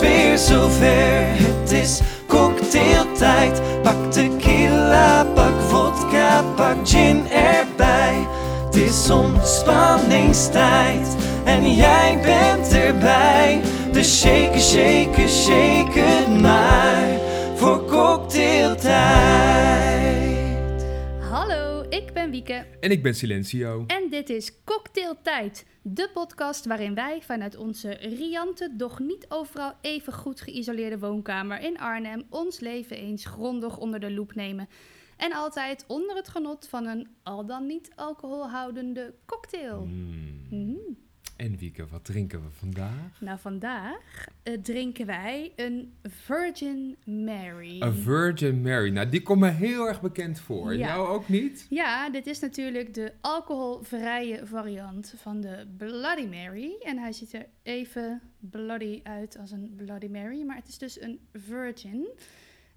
weer zover. Het is cocktailtijd. Pak tequila, pak vodka, pak gin erbij. Het is ontspanningstijd en jij bent erbij. Dus shake, shake, shake maar voor cocktailtijd. Ben Wieke En ik ben Silencio. en dit is Cocktailtijd, de podcast waarin wij vanuit onze riante, doch niet overal even goed geïsoleerde woonkamer in Arnhem ons leven eens grondig onder de loep nemen. En altijd onder het genot van een al dan niet alcoholhoudende cocktail. Mm. Mhm. En Wieke, wat drinken we vandaag? Nou, vandaag eh, drinken wij een Virgin Mary. A Virgin Mary. Nou, die komt me heel erg bekend voor. Ja. Jou ook niet? Ja, dit is natuurlijk de alcoholvrije variant van de Bloody Mary. En hij ziet er even bloody uit als een Bloody Mary, maar het is dus een virgin.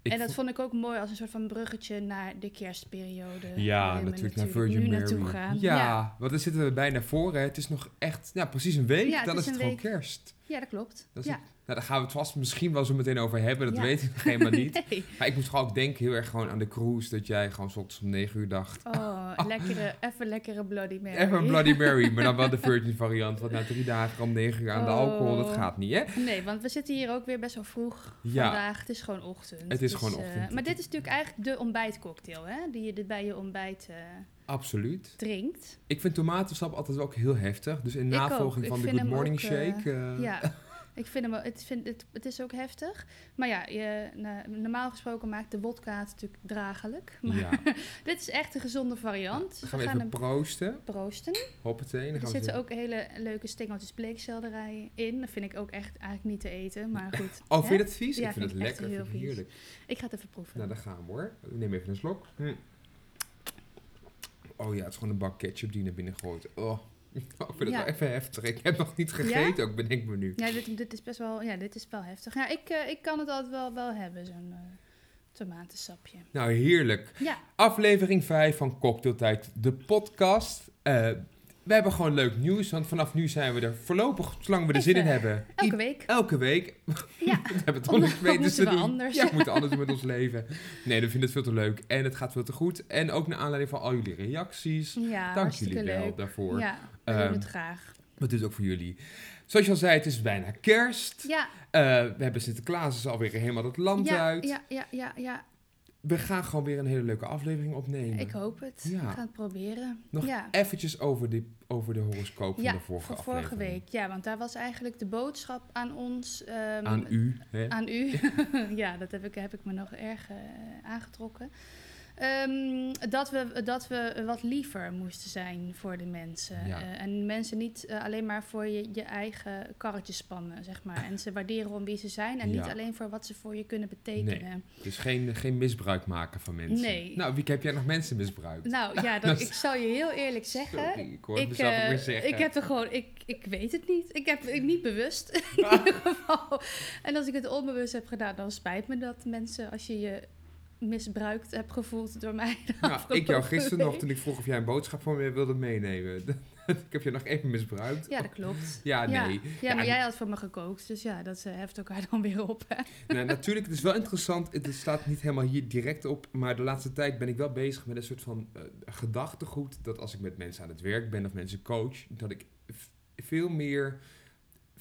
Ik en dat vo- vond ik ook mooi als een soort van bruggetje naar de kerstperiode. Ja, natuurlijk naar Virgin nu Mary. naartoe gaan. Ja, ja. want dan zitten we bijna voor. Hè. Het is nog echt, ja, precies een week. Ja, dan is is het gewoon week. kerst. Ja, dat klopt. Dat ja. Nou, daar gaan we het vast misschien wel zo meteen over hebben. Dat Ja. weet ik nog helemaal niet. Nee. Maar ik moest gewoon ook denken heel erg gewoon aan de cruise. Dat jij gewoon 's ochtends om 9 uur dacht. Oh, lekkere, even lekkere Bloody Mary. Even een Bloody Mary, maar dan wel de Virgin variant. Want na drie dagen om 9 uur aan de alcohol, dat Oh. gaat niet, hè? Nee, want we zitten hier ook weer best wel vroeg Ja. vandaag. Het is gewoon ochtend. Het is Dus, gewoon eh, ochtend. maar dit is natuurlijk eigenlijk de ontbijtcocktail, hè? Die je dit bij je ontbijt eh, Absoluut. drinkt. Ik vind tomatensap altijd ook heel heftig. Dus in navolging van de Good Morning ook, eh, Shake. eh, Ja, ik vind hem, wel- het, vind, het, het is ook heftig. Maar ja, je, normaal gesproken maakt de wodka het natuurlijk dragelijk. Maar ja. dit is echt een gezonde variant. Dan gaan we gaan even proosten. proosten. Hoppatee. Dan Er zitten ook hele leuke stengeltjes bleekselderij in. Dat vind ik ook echt eigenlijk niet te eten, maar goed. Oh, vind je dat vies? Ja, ik vind, vind het lekker. heel vind vies. heerlijk. Ik ga het even proeven. Nou, daar gaan we hoor. Neem even een slok. Hm. Oh ja, het is gewoon een bak ketchup die naar binnen gooit. Oh. Ik vind het Ja. wel even heftig. Ik heb nog niet gegeten, ook bedenk me nu. Ja, dit, dit is best wel, ja, dit is wel heftig. Ja, ik, eh, ik kan het altijd wel, wel hebben, zo'n eh, tomatensapje. Nou, heerlijk. Ja, Aflevering 5 van Cocktailtijd, de podcast. Eh, we hebben gewoon leuk nieuws, want vanaf nu zijn we er voorlopig, zolang we er zin in Even, hebben. elke week. Elke week. Ja, we hebben het toch weten moeten te we doen. anders. Ja, we moeten anders doen met ons leven. Nee, we vinden het veel te leuk en het gaat veel te goed. En ook naar aanleiding van al jullie reacties. ja Dank jullie wel leuk. daarvoor. Ja, we Ehm, doen het graag. Dat is ook voor jullie. Zoals je al zei, het is bijna kerst. Ja, Eh, we hebben Sinterklaas is alweer helemaal het land ja, uit. ja, ja, ja, ja, We gaan gewoon weer een hele leuke aflevering opnemen. ik hoop het. Ja. We gaan het proberen. Nog ja. eventjes over de, over de horoscoop van de vorige voor vorige week. Ja, want daar was eigenlijk de boodschap aan ons. ehm, Aan u. Hè? Aan u. ja, dat heb ik, heb ik me nog erg eh, aangetrokken. Ehm, dat, we, dat we wat liever moesten zijn voor de mensen. Ja. Eh, en mensen niet eh, alleen maar voor je, je eigen karretje spannen, zeg maar. En ze waarderen om wie ze zijn en niet alleen voor wat ze voor je kunnen betekenen. Dus geen, geen misbruik maken van mensen. Nee. Nou, wie heb jij nog mensen misbruikt? Nou ja, dat, ik zal je heel eerlijk zeggen. Sorry, ik hoor Ik, mezelf ook eh, weer zeggen. ik heb er gewoon, ik, ik weet het niet. Ik heb ik niet bewust in ieder geval. En als ik het onbewust heb gedaan, dan spijt me dat mensen, als je je misbruikt hebt gevoeld door mij. Nou, ik jou gisteren nog, toen ik vroeg of jij een boodschap voor me wilde meenemen. ik heb je nog even misbruikt. Ja, dat klopt. Ja, nee. Ja, maar Ja, jij had voor me gekookt, dus ja, dat eh, heft elkaar dan weer op. Hè? Nou, natuurlijk, het is wel interessant. Het staat niet helemaal hier direct op. Maar de laatste tijd ben ik wel bezig met een soort van eh, gedachtegoed. Dat als ik met mensen aan het werk ben of mensen coach, dat ik veel meer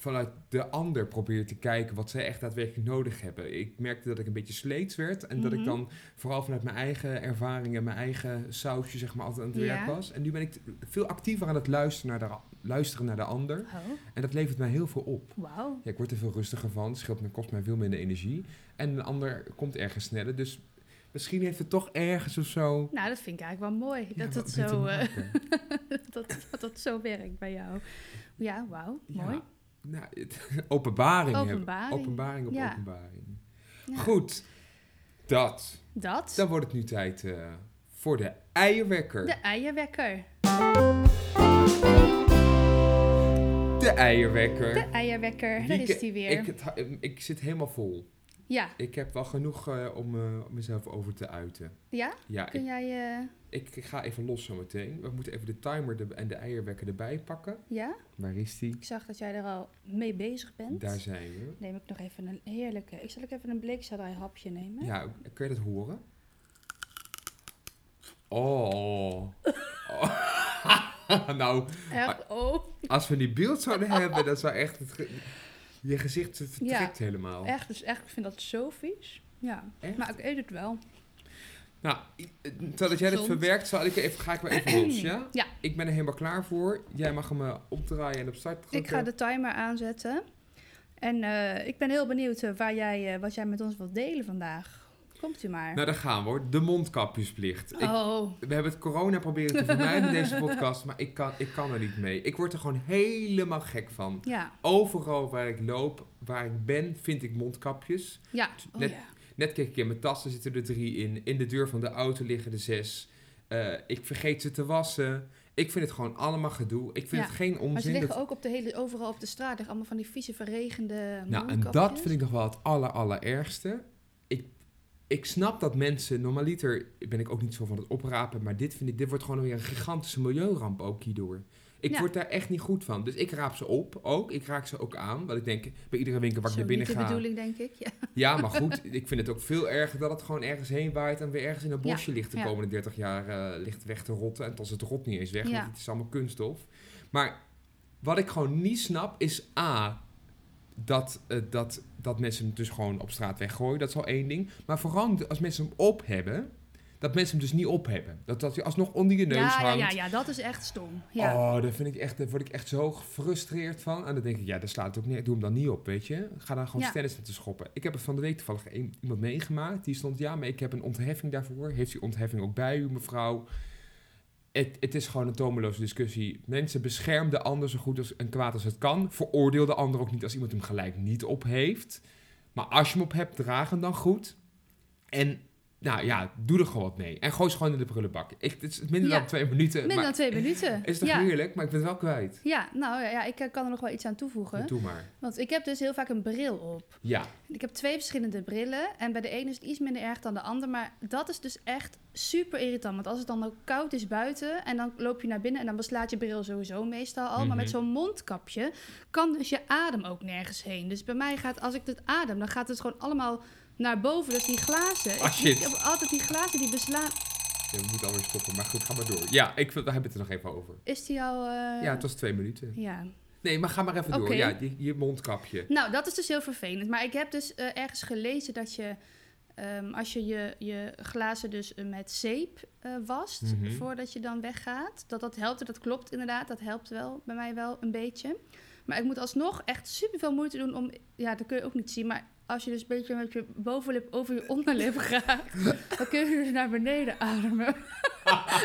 vanuit de ander probeer te kijken wat zij echt daadwerkelijk nodig hebben. Ik merkte dat ik een beetje sleets werd. En dat ik Mhm. dan vooral vanuit mijn eigen ervaringen, mijn eigen sausje, zeg maar, altijd aan het werk Ja. was. En nu ben ik veel actiever aan het luisteren naar, de, luisteren naar de ander. Oh, En dat levert mij heel veel op. Ja, ik word er veel rustiger van. Scheelt me, kost mij veel minder energie. En een ander komt ergens sneller. Dus misschien heeft het toch ergens of zo... Nou, dat vind ik eigenlijk wel mooi. ja, dat, het zo, eh, dat, dat zo werkt bij jou. Ja, wauw. Ja, Mooi. Nou, het, openbaring. hebben. Openbaring. Openbaring op Ja. openbaring. Ja. Goed. Dat. Dat. Dan wordt het nu tijd eh, voor de eierwekker. De eierwekker. De eierwekker. De eierwekker. Daar is die weer. Ik, het- ik zit helemaal vol. Ja. Ik heb wel genoeg eh, om eh, mezelf over te uiten. Ja? Ja, Kun ik, jij, eh, ik, ik ga even los zometeen. We moeten even de timer er- en de eierwekker erbij pakken. Ja, Waar is die? ik zag dat jij er al mee bezig bent. Daar zijn we. Neem ik nog even een heerlijke... Ik zal ook even een bleekselderij hapje nemen. Ja, kun je dat horen? Oh. Oh. nou, Echt, oh. als we die beeld zouden hebben, dat zou echt... Het je gezicht vertrekt helemaal. Echt, dus echt, ik vind dat zo vies. Ja, Echt? maar ik eet het wel. Nou, terwijl jij dit Gezond. verwerkt, zal ik even, ga ik maar even los, ja? Ja. Ik ben er helemaal klaar voor. Jij mag hem eh, opdraaien en op start drukken. Ik ga de timer aanzetten. En eh, ik ben heel benieuwd eh, waar jij, wat jij met ons wilt delen vandaag. Komt u maar. Nou, daar gaan we hoor. De mondkapjesplicht. Ik, oh, we hebben het corona proberen te vermijden in deze podcast, maar ik kan, ik kan er niet mee. Ik word er gewoon helemaal gek van. ja. Overal waar ik loop, waar ik ben, vind ik mondkapjes. Ja. Oh, Net- ja. Net keek ik in mijn tas, er zitten er drie in. In de deur van de auto liggen er zes. Eh, ik vergeet ze te wassen. Ik vind het gewoon allemaal gedoe. Ik vind Ja, het geen Maar ze onzin. liggen dat- ook op de hele, overal op de straat. liggen allemaal van die vieze verregende Nou, en dat vind ik nog wel het aller, allerergste. Ik, ik snap dat mensen, normaliter ben ik ook niet zo van het oprapen, maar dit, vind ik, dit wordt gewoon weer een gigantische milieuramp ook hierdoor. Ik Ja. word daar echt niet goed van. Dus ik raap ze op ook. Ik raak ze ook aan. Want ik denk, bij iedere winkel waar ik Zo naar binnen niet de ga... bedoeling, denk ik. Ja. Ja, maar goed, ik vind het ook veel erger dat het gewoon ergens heen waait en weer ergens in een Ja, bosje ligt de komende 30 jaar eh, ligt weg te rotten. En tot het rot niet eens weg, want het is allemaal kunststof. Maar wat ik gewoon niet snap is A, dat, eh, dat, dat mensen hem dus gewoon op straat weggooien. Dat is al één ding. Maar vooral als mensen hem op hebben, dat mensen hem dus niet op hebben. Dat, dat hij alsnog onder je neus Ja, ja, hangt. ja, ja, dat is echt stom. Ja. Oh, daar, vind ik echt, daar word ik echt zo gefrustreerd van. En dan denk ik, ja, daar slaat het ook niet. Doe hem dan niet op, weet je. Ga dan gewoon Ja. tennis te schoppen. Ik heb er van de week toevallig een- iemand meegemaakt. Die stond, ja, maar ik heb een ontheffing daarvoor. Heeft u ontheffing ook bij u, mevrouw? Het, het is gewoon een tomeloze discussie. Mensen bescherm de ander zo goed als, en kwaad als het kan. Veroordeel de ander ook niet als iemand hem gelijk niet op heeft. Maar als je hem op hebt, draag hem dan goed. En nou ja, doe er gewoon wat mee. En gooi ze gewoon in de prullenbak. Ik, het is minder Ja. dan twee minuten. Minder maar dan twee minuten. is toch ja. heerlijk? Maar ik ben het wel kwijt. Ja, nou ja, ja, ik eh, kan er nog wel iets aan toevoegen. Doe maar. Want ik heb dus heel vaak een bril op. Ja, Ik heb twee verschillende brillen. En bij de ene is het iets minder erg dan de ander. Maar dat is dus echt super irritant. Want als het dan ook koud is buiten. En dan loop je naar binnen. En dan beslaat je bril sowieso meestal al. Maar met Mhm. zo'n mondkapje kan dus je adem ook nergens heen. Dus bij mij gaat, als ik het adem, dan gaat het gewoon allemaal naar boven. Dus die glazen. Ah, shit. ik altijd die glazen die beslaan. Ja, we moeten alweer stoppen. Maar goed, ga maar door. Ja, ik, daar hebben we het er nog even over. Is die al. eh, Ja, het was twee minuten. ja. Nee, maar ga maar even door. Ja, je, je mondkapje. Nou, dat is dus heel vervelend. Maar ik heb dus eh, ergens gelezen dat je, ehm, als je je, je glazen dus eh, met zeep wast, Mhm. voordat je dan weggaat, dat dat helpt. Dat klopt inderdaad, dat helpt wel bij mij wel een beetje. Maar ik moet alsnog echt super veel moeite doen om, ja, dat kun je ook niet zien, maar als je dus een beetje met je bovenlip over je onderlip gaat, dan kun je dus naar beneden ademen.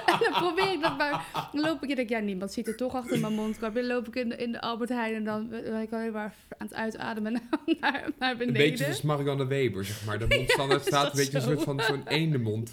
en dan probeer ik dat maar. Dan loop ik en denk, ja, niemand ziet er toch achter mijn mondkapje. Dan loop ik in de, in de Albert Heijn en dan ben ik alleen maar aan het uitademen naar, naar Een beneden. beetje zoals Marianne Weber, zeg maar. De mondstandaard staat een beetje een zo? soort van zo'n eendemond.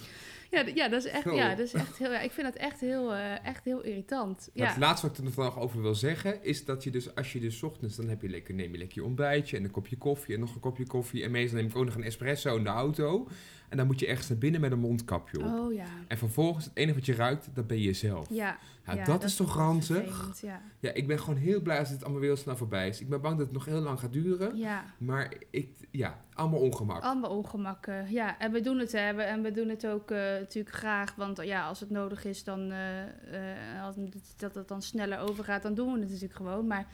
Ja, ja, dat is echt, ja, dat is echt heel, ja, ik vind dat echt heel, eh, echt heel irritant. Ja. Het laatste wat ik er nog over wil zeggen, is dat je dus, als je dus ochtends, dan heb je lekker, neem je lekker je ontbijtje en een kopje koffie en nog een kopje koffie. En meestal neem ik ook nog een espresso in de auto. En dan moet je ergens naar binnen met een mondkapje op. Oh ja. En vervolgens, het enige wat je ruikt, dat ben je zelf. Ja, Ja, dat, is toch ranzig? Ja. Ja, ik ben gewoon heel blij als dit allemaal weer snel voorbij is. Ik ben bang dat het nog heel lang gaat duren. ja, Maar ik, ja, allemaal ongemak. allemaal ongemakken. Ja, en we doen het hebben en we doen het ook eh, natuurlijk graag. Want ja, als het nodig is, dan, als het- dat het dan sneller overgaat, dan doen we het natuurlijk gewoon. Maar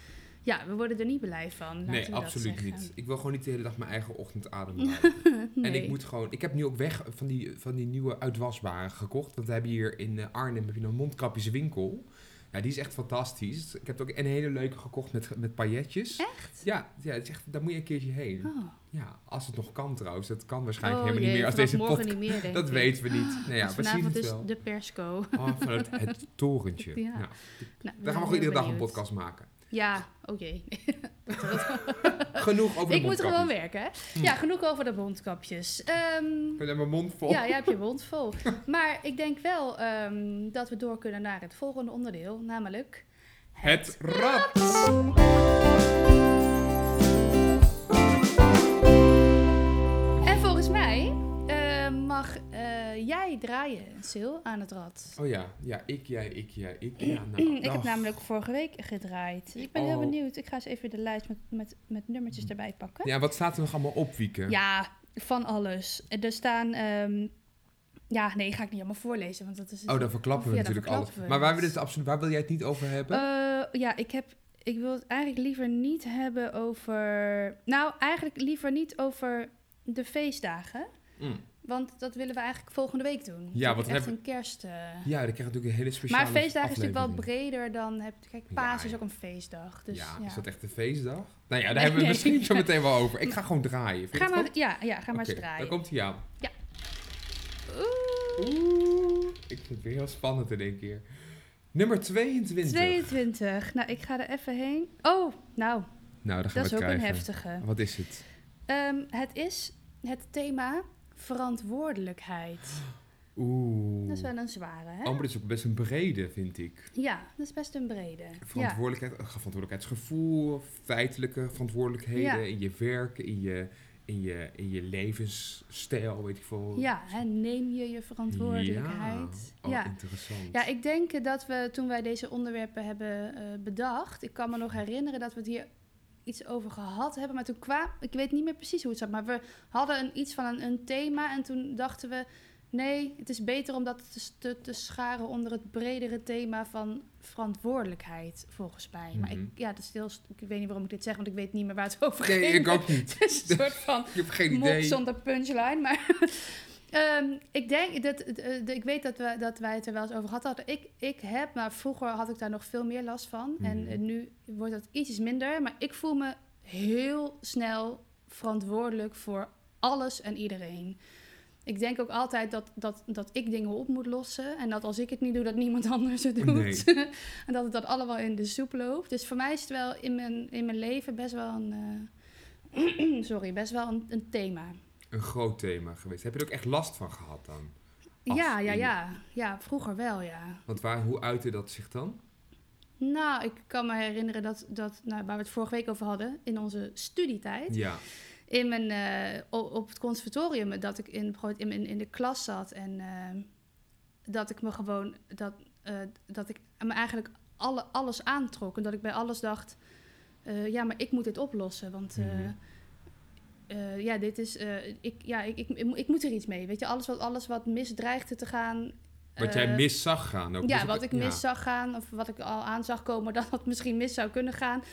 ja, we worden er niet blij van. nee, absoluut niet. Ik wil gewoon niet de hele dag mijn eigen ochtendadem houden. nee. En ik moet gewoon... Ik heb nu ook weg van die, van die nieuwe uitwasbare gekocht. Want we hebben hier in eh, Arnhem heb je een mondkapjeswinkel. Ja, die is echt fantastisch. Ik heb ook een hele leuke gekocht met, met pailletjes. Echt? Ja, ja het is echt, daar moet je een keertje heen. Oh. Ja, als het nog kan trouwens. Dat kan waarschijnlijk Oh helemaal jee, niet meer als deze morgen podcast... niet meer, denk Dat ik. weten we niet. Nou ja, we zien het is wel. de persco. Oh, vanuit het torentje. Ja. Nou, Daar gaan we gewoon iedere dag een podcast maken. Ja, oké. Genoeg over de ik moet gewoon werken, hè? Hm. Ja, genoeg over de mondkapjes. Ehm, Ik heb mijn mond vol. ja, jij hebt je mond vol. Maar ik denk wel ehm, dat we door kunnen naar het volgende onderdeel, namelijk... Het rad. Jij draaien, Sil, aan het rad. Oh ja, ja, ik, jij, ik, jij, ik. Ja, nou, ik heb namelijk vorige week gedraaid. Dus ik ben heel Oh. benieuwd. Ik ga eens even de lijst met, met, met nummertjes erbij pakken. Ja, wat staat er nog allemaal op, Wieke? Ja, van alles. Er staan... ehm, ja, nee, ga ik niet allemaal voorlezen, want dat is... Oh, dan verklappen we Ja, natuurlijk alles. we Maar waar, het absoluut, waar wil jij het niet over hebben? Eh, ja, ik heb... Ik wil het eigenlijk liever niet hebben over... Nou, eigenlijk liever niet over de feestdagen. Mm. Want dat willen we eigenlijk volgende week doen. Ja, want echt een kerst... eh, Ja, dan krijg je natuurlijk een hele speciale maar feestdagen is natuurlijk wel breder dan... Heb, kijk, Ja, paas is ja. ook een feestdag. Dus, ja, ja, is dat echt een feestdag? Nou ja, daar Nee, hebben we misschien zo meteen wel over. Ik ga gewoon draaien. Vind Ga maar, goed? ja, ja, ga maar eens draaien. Dan komt hij aan. Oeh, Oeh, ik vind het weer heel spannend in één keer. Nummer 22. 22. Nou, ik ga er even heen. Oh, nou, Nou, dat is we ook het een heftige. Wat is het? Ehm, het is het thema verantwoordelijkheid. Oeh. Dat is wel een zware, hè? Oh, maar dat is ook best een brede, vind ik. Ja, dat is best een brede. Ja. Verantwoordelijkheid, eh, verantwoordelijkheidsgevoel, feitelijke verantwoordelijkheden Ja. in je werk, in je, in, je, in je levensstijl, weet ik veel. Ja, hè, neem je je verantwoordelijkheid. Ja. Oh, ja. interessant. Ja, ik denk dat we toen wij deze onderwerpen hebben eh, bedacht, ik kan me nog herinneren dat we het hier iets over gehad hebben, maar toen kwam, ik weet niet meer precies hoe het zat, maar we hadden een, iets van een, een thema en toen dachten we, nee, het is beter om dat te, te, te scharen onder het bredere thema van verantwoordelijkheid, volgens mij. Maar ik, Mhm. ja, dat is heel, ik weet niet waarom ik dit zeg, want ik weet niet meer waar het over Nee, ging. ik ook niet. Het is een soort van Ik heb geen idee. zonder punchline. Maar ehm, ik denk dat eh, de- ik weet dat, we, dat wij het er wel eens over gehad hadden. Ik, ik heb, maar vroeger had ik daar nog veel meer last van. En Mhm. eh, nu wordt dat ietsjes minder. Maar ik voel me heel snel verantwoordelijk voor alles en iedereen. Ik denk ook altijd dat, dat, dat ik dingen op moet lossen. En dat als ik het niet doe, dat niemand anders het doet. Nee. en dat het dat allemaal in de soep loopt. Dus voor mij is het wel in mijn, in mijn leven best wel een... eh, sorry, best wel een, een thema. Een groot thema geweest. Heb je er ook echt last van gehad dan? Ja, ja, ja. Ja, vroeger wel, ja. Want waar, hoe uitte dat zich dan? Nou, ik kan me herinneren dat, dat nou, waar we het vorige week over hadden, in onze studietijd, Ja. in mijn, eh, op het conservatorium, dat ik in, in, in, in de klas zat en eh, dat ik me gewoon, dat, eh, dat ik me eigenlijk alle, alles aantrok en dat ik bij alles dacht, ja, maar ik moet dit oplossen, want... Mhm. Eh, ja, dit is. eh, ik, ja, ik, ik, ik, moet- ik moet er iets mee. Weet je, alles wat, alles wat mis dreigde te gaan. Wat jij eh, mis zag gaan. Ook. ja, Dus wat ik ja. mis zag gaan, of wat ik al aan zag komen dat het misschien mis zou kunnen gaan.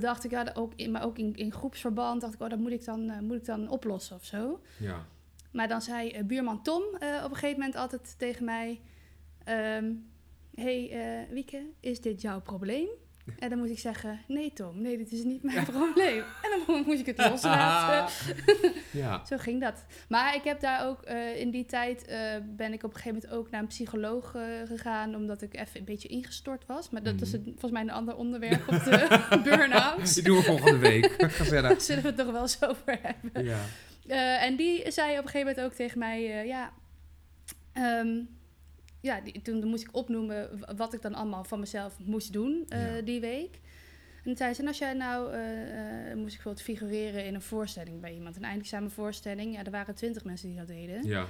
dacht ik, ja, dat ook in, maar ook in, in groepsverband, dacht ik, oh, dat moet ik dan, moet ik dan oplossen of zo. Ja. Maar dan zei buurman Tom op een gegeven moment altijd tegen mij: ehm, hey, Wieke, is dit jouw probleem? En dan moet ik zeggen: Nee, Tom, nee, dit is niet mijn probleem. En dan moest ik het loslaten. ja. Zo ging dat. Maar ik heb daar ook eh, in die tijd eh, ben ik op een gegeven moment ook naar een psycholoog eh, gegaan, omdat ik even een beetje ingestort was. Maar dat is Mhm. een- volgens mij een ander onderwerp op de burn-out. Die doen we volgende week. Gezellig. Daar zullen we het nog wel eens over hebben. Ja. En die zei op een gegeven moment ook tegen mij, ja, ehm, ja die, toen moest ik opnoemen wat ik dan allemaal van mezelf moest doen eh, Ja. die week. En toen zei ze, en als jij nou, eh, eh, moest ik bijvoorbeeld figureren in een voorstelling bij iemand, een eindexamenvoorstelling. Ja, er waren twintig mensen die dat deden. Ja.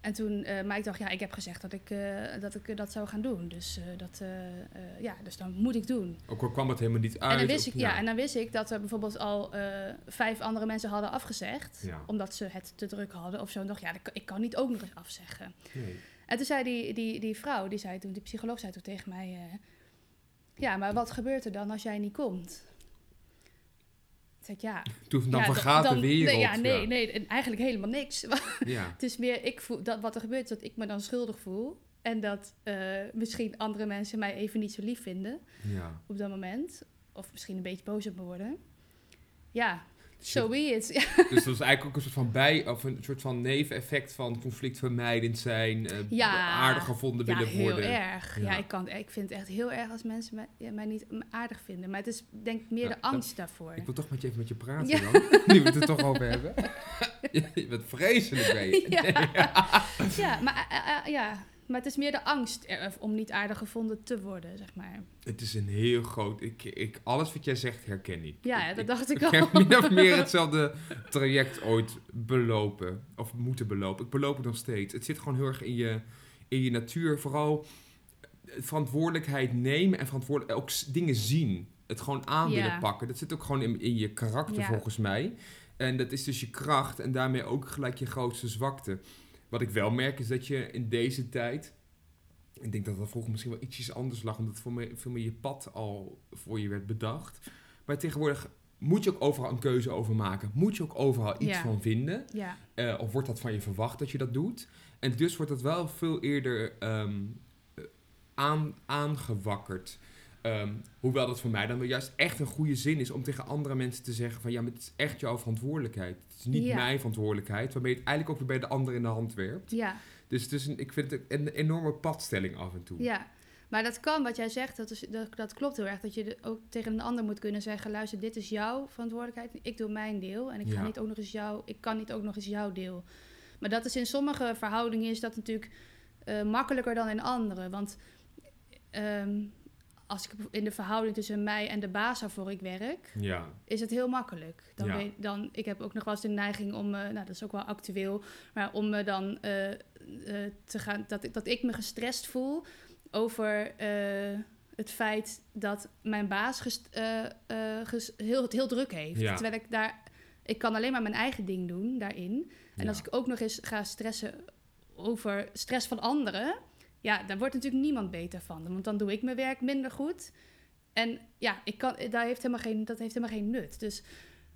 En toen, eh, maar ik dacht, ja, ik heb gezegd dat ik, dat, ik dat zou gaan doen. Dus, dat, ja, dus dan moet ik doen. Ook al kwam het helemaal niet uit. en, dan wist ik, ja. en dan wist ik dat er bijvoorbeeld al vijf andere mensen hadden afgezegd. Ja. Omdat ze het te druk hadden of zo. En dacht, ja, ik kan niet ook nog eens afzeggen. Nee. En toen zei die, die, die vrouw, die, zei toen, die psycholoog zei toen tegen mij... eh, ja, maar wat gebeurt er dan als jij niet komt? Toen zei ik, ja... Toen dan ja, vergaat dan- de wereld. Nee, ja, nee, nee, en eigenlijk helemaal niks. Ja. Het is meer, ik voel, dat wat er gebeurt, is dat ik me dan schuldig voel. En dat eh, misschien andere mensen mij even niet zo lief vinden ja. op dat moment. Of misschien een beetje boos op me worden. Ja, so be it. Ja, Dus dat is eigenlijk ook een soort van bij, of een soort van neveneffect van conflictvermijdend zijn, eh, Ja. aardig gevonden ja willen heel worden. erg. Ja. Ja. ik, kan, ik vind het echt heel erg als mensen mij, ja, mij niet aardig vinden. Maar het is denk ik meer Ja, de dat- angst daarvoor. Ik wil toch met je even met je praten Ja. dan, nu we het er toch over hebben. je bent vreselijk, je. Ja. ja, maar eh, eh, ja, Maar het is meer de angst er- om niet aardig gevonden te worden, zeg maar. Het is een heel groot... Ik, ik, alles wat jij zegt herken ik. Ja, ik, dat ik- dacht ik ik al. heb min of meer hetzelfde traject ooit belopen. Of moeten belopen. Ik beloop het nog steeds. Het zit gewoon heel erg in je, in je natuur. Vooral verantwoordelijkheid nemen en verantwoordelijk ook dingen zien. Het gewoon aan Ja. willen pakken. Dat zit ook gewoon in, in je karakter Ja. volgens mij. En dat is dus je kracht en daarmee ook gelijk je grootste zwakte. Wat ik wel merk is dat je in deze tijd... Ik denk dat dat vroeger misschien wel ietsjes anders lag... omdat veel meer, veel meer je pad al voor je werd bedacht. Maar tegenwoordig moet je ook overal een keuze over maken. Moet je ook overal iets Ja. van vinden. Ja, Eh, of wordt dat van je verwacht dat je dat doet? En dus wordt dat wel veel eerder ehm, eh, aan, aangewakkerd. Ehm, hoewel dat voor mij dan wel juist echt een goede zin is om tegen andere mensen te zeggen van ja, maar het is echt jouw verantwoordelijkheid. Het is niet Ja. mijn verantwoordelijkheid, waarmee je het eigenlijk ook weer bij de ander in de hand werpt. ja, Dus het is een, ik vind het een enorme padstelling af en toe. ja. Maar dat kan, wat jij zegt, dat, is, dat, dat klopt heel erg. Dat je ook tegen een ander moet kunnen zeggen... luister, dit is jouw verantwoordelijkheid. Ik doe mijn deel. En ik, ga Ja. niet ook nog eens jou, ik kan niet ook nog eens jouw deel. Maar dat is in sommige verhoudingen is dat natuurlijk eh, makkelijker dan in andere. Want ehm, als ik in de verhouding tussen mij en de baas waarvoor ik werk... Ja, is het heel makkelijk. Dan Ja. weet, dan, ik heb ook nog wel eens de neiging om, eh, nou dat is ook wel actueel, maar om me dan eh, eh, te gaan, dat, ik- dat ik me gestrest voel over het feit dat mijn baas gest- ges- heel, het heel druk heeft. Ja. Terwijl ik daar, ik kan alleen maar mijn eigen ding doen daarin. En als ik ook nog eens ga stressen over stress van anderen, ja, daar wordt natuurlijk niemand beter van. Want dan doe ik mijn werk minder goed. En ja, ik kan, daar heeft helemaal geen, dat heeft helemaal geen nut. Dus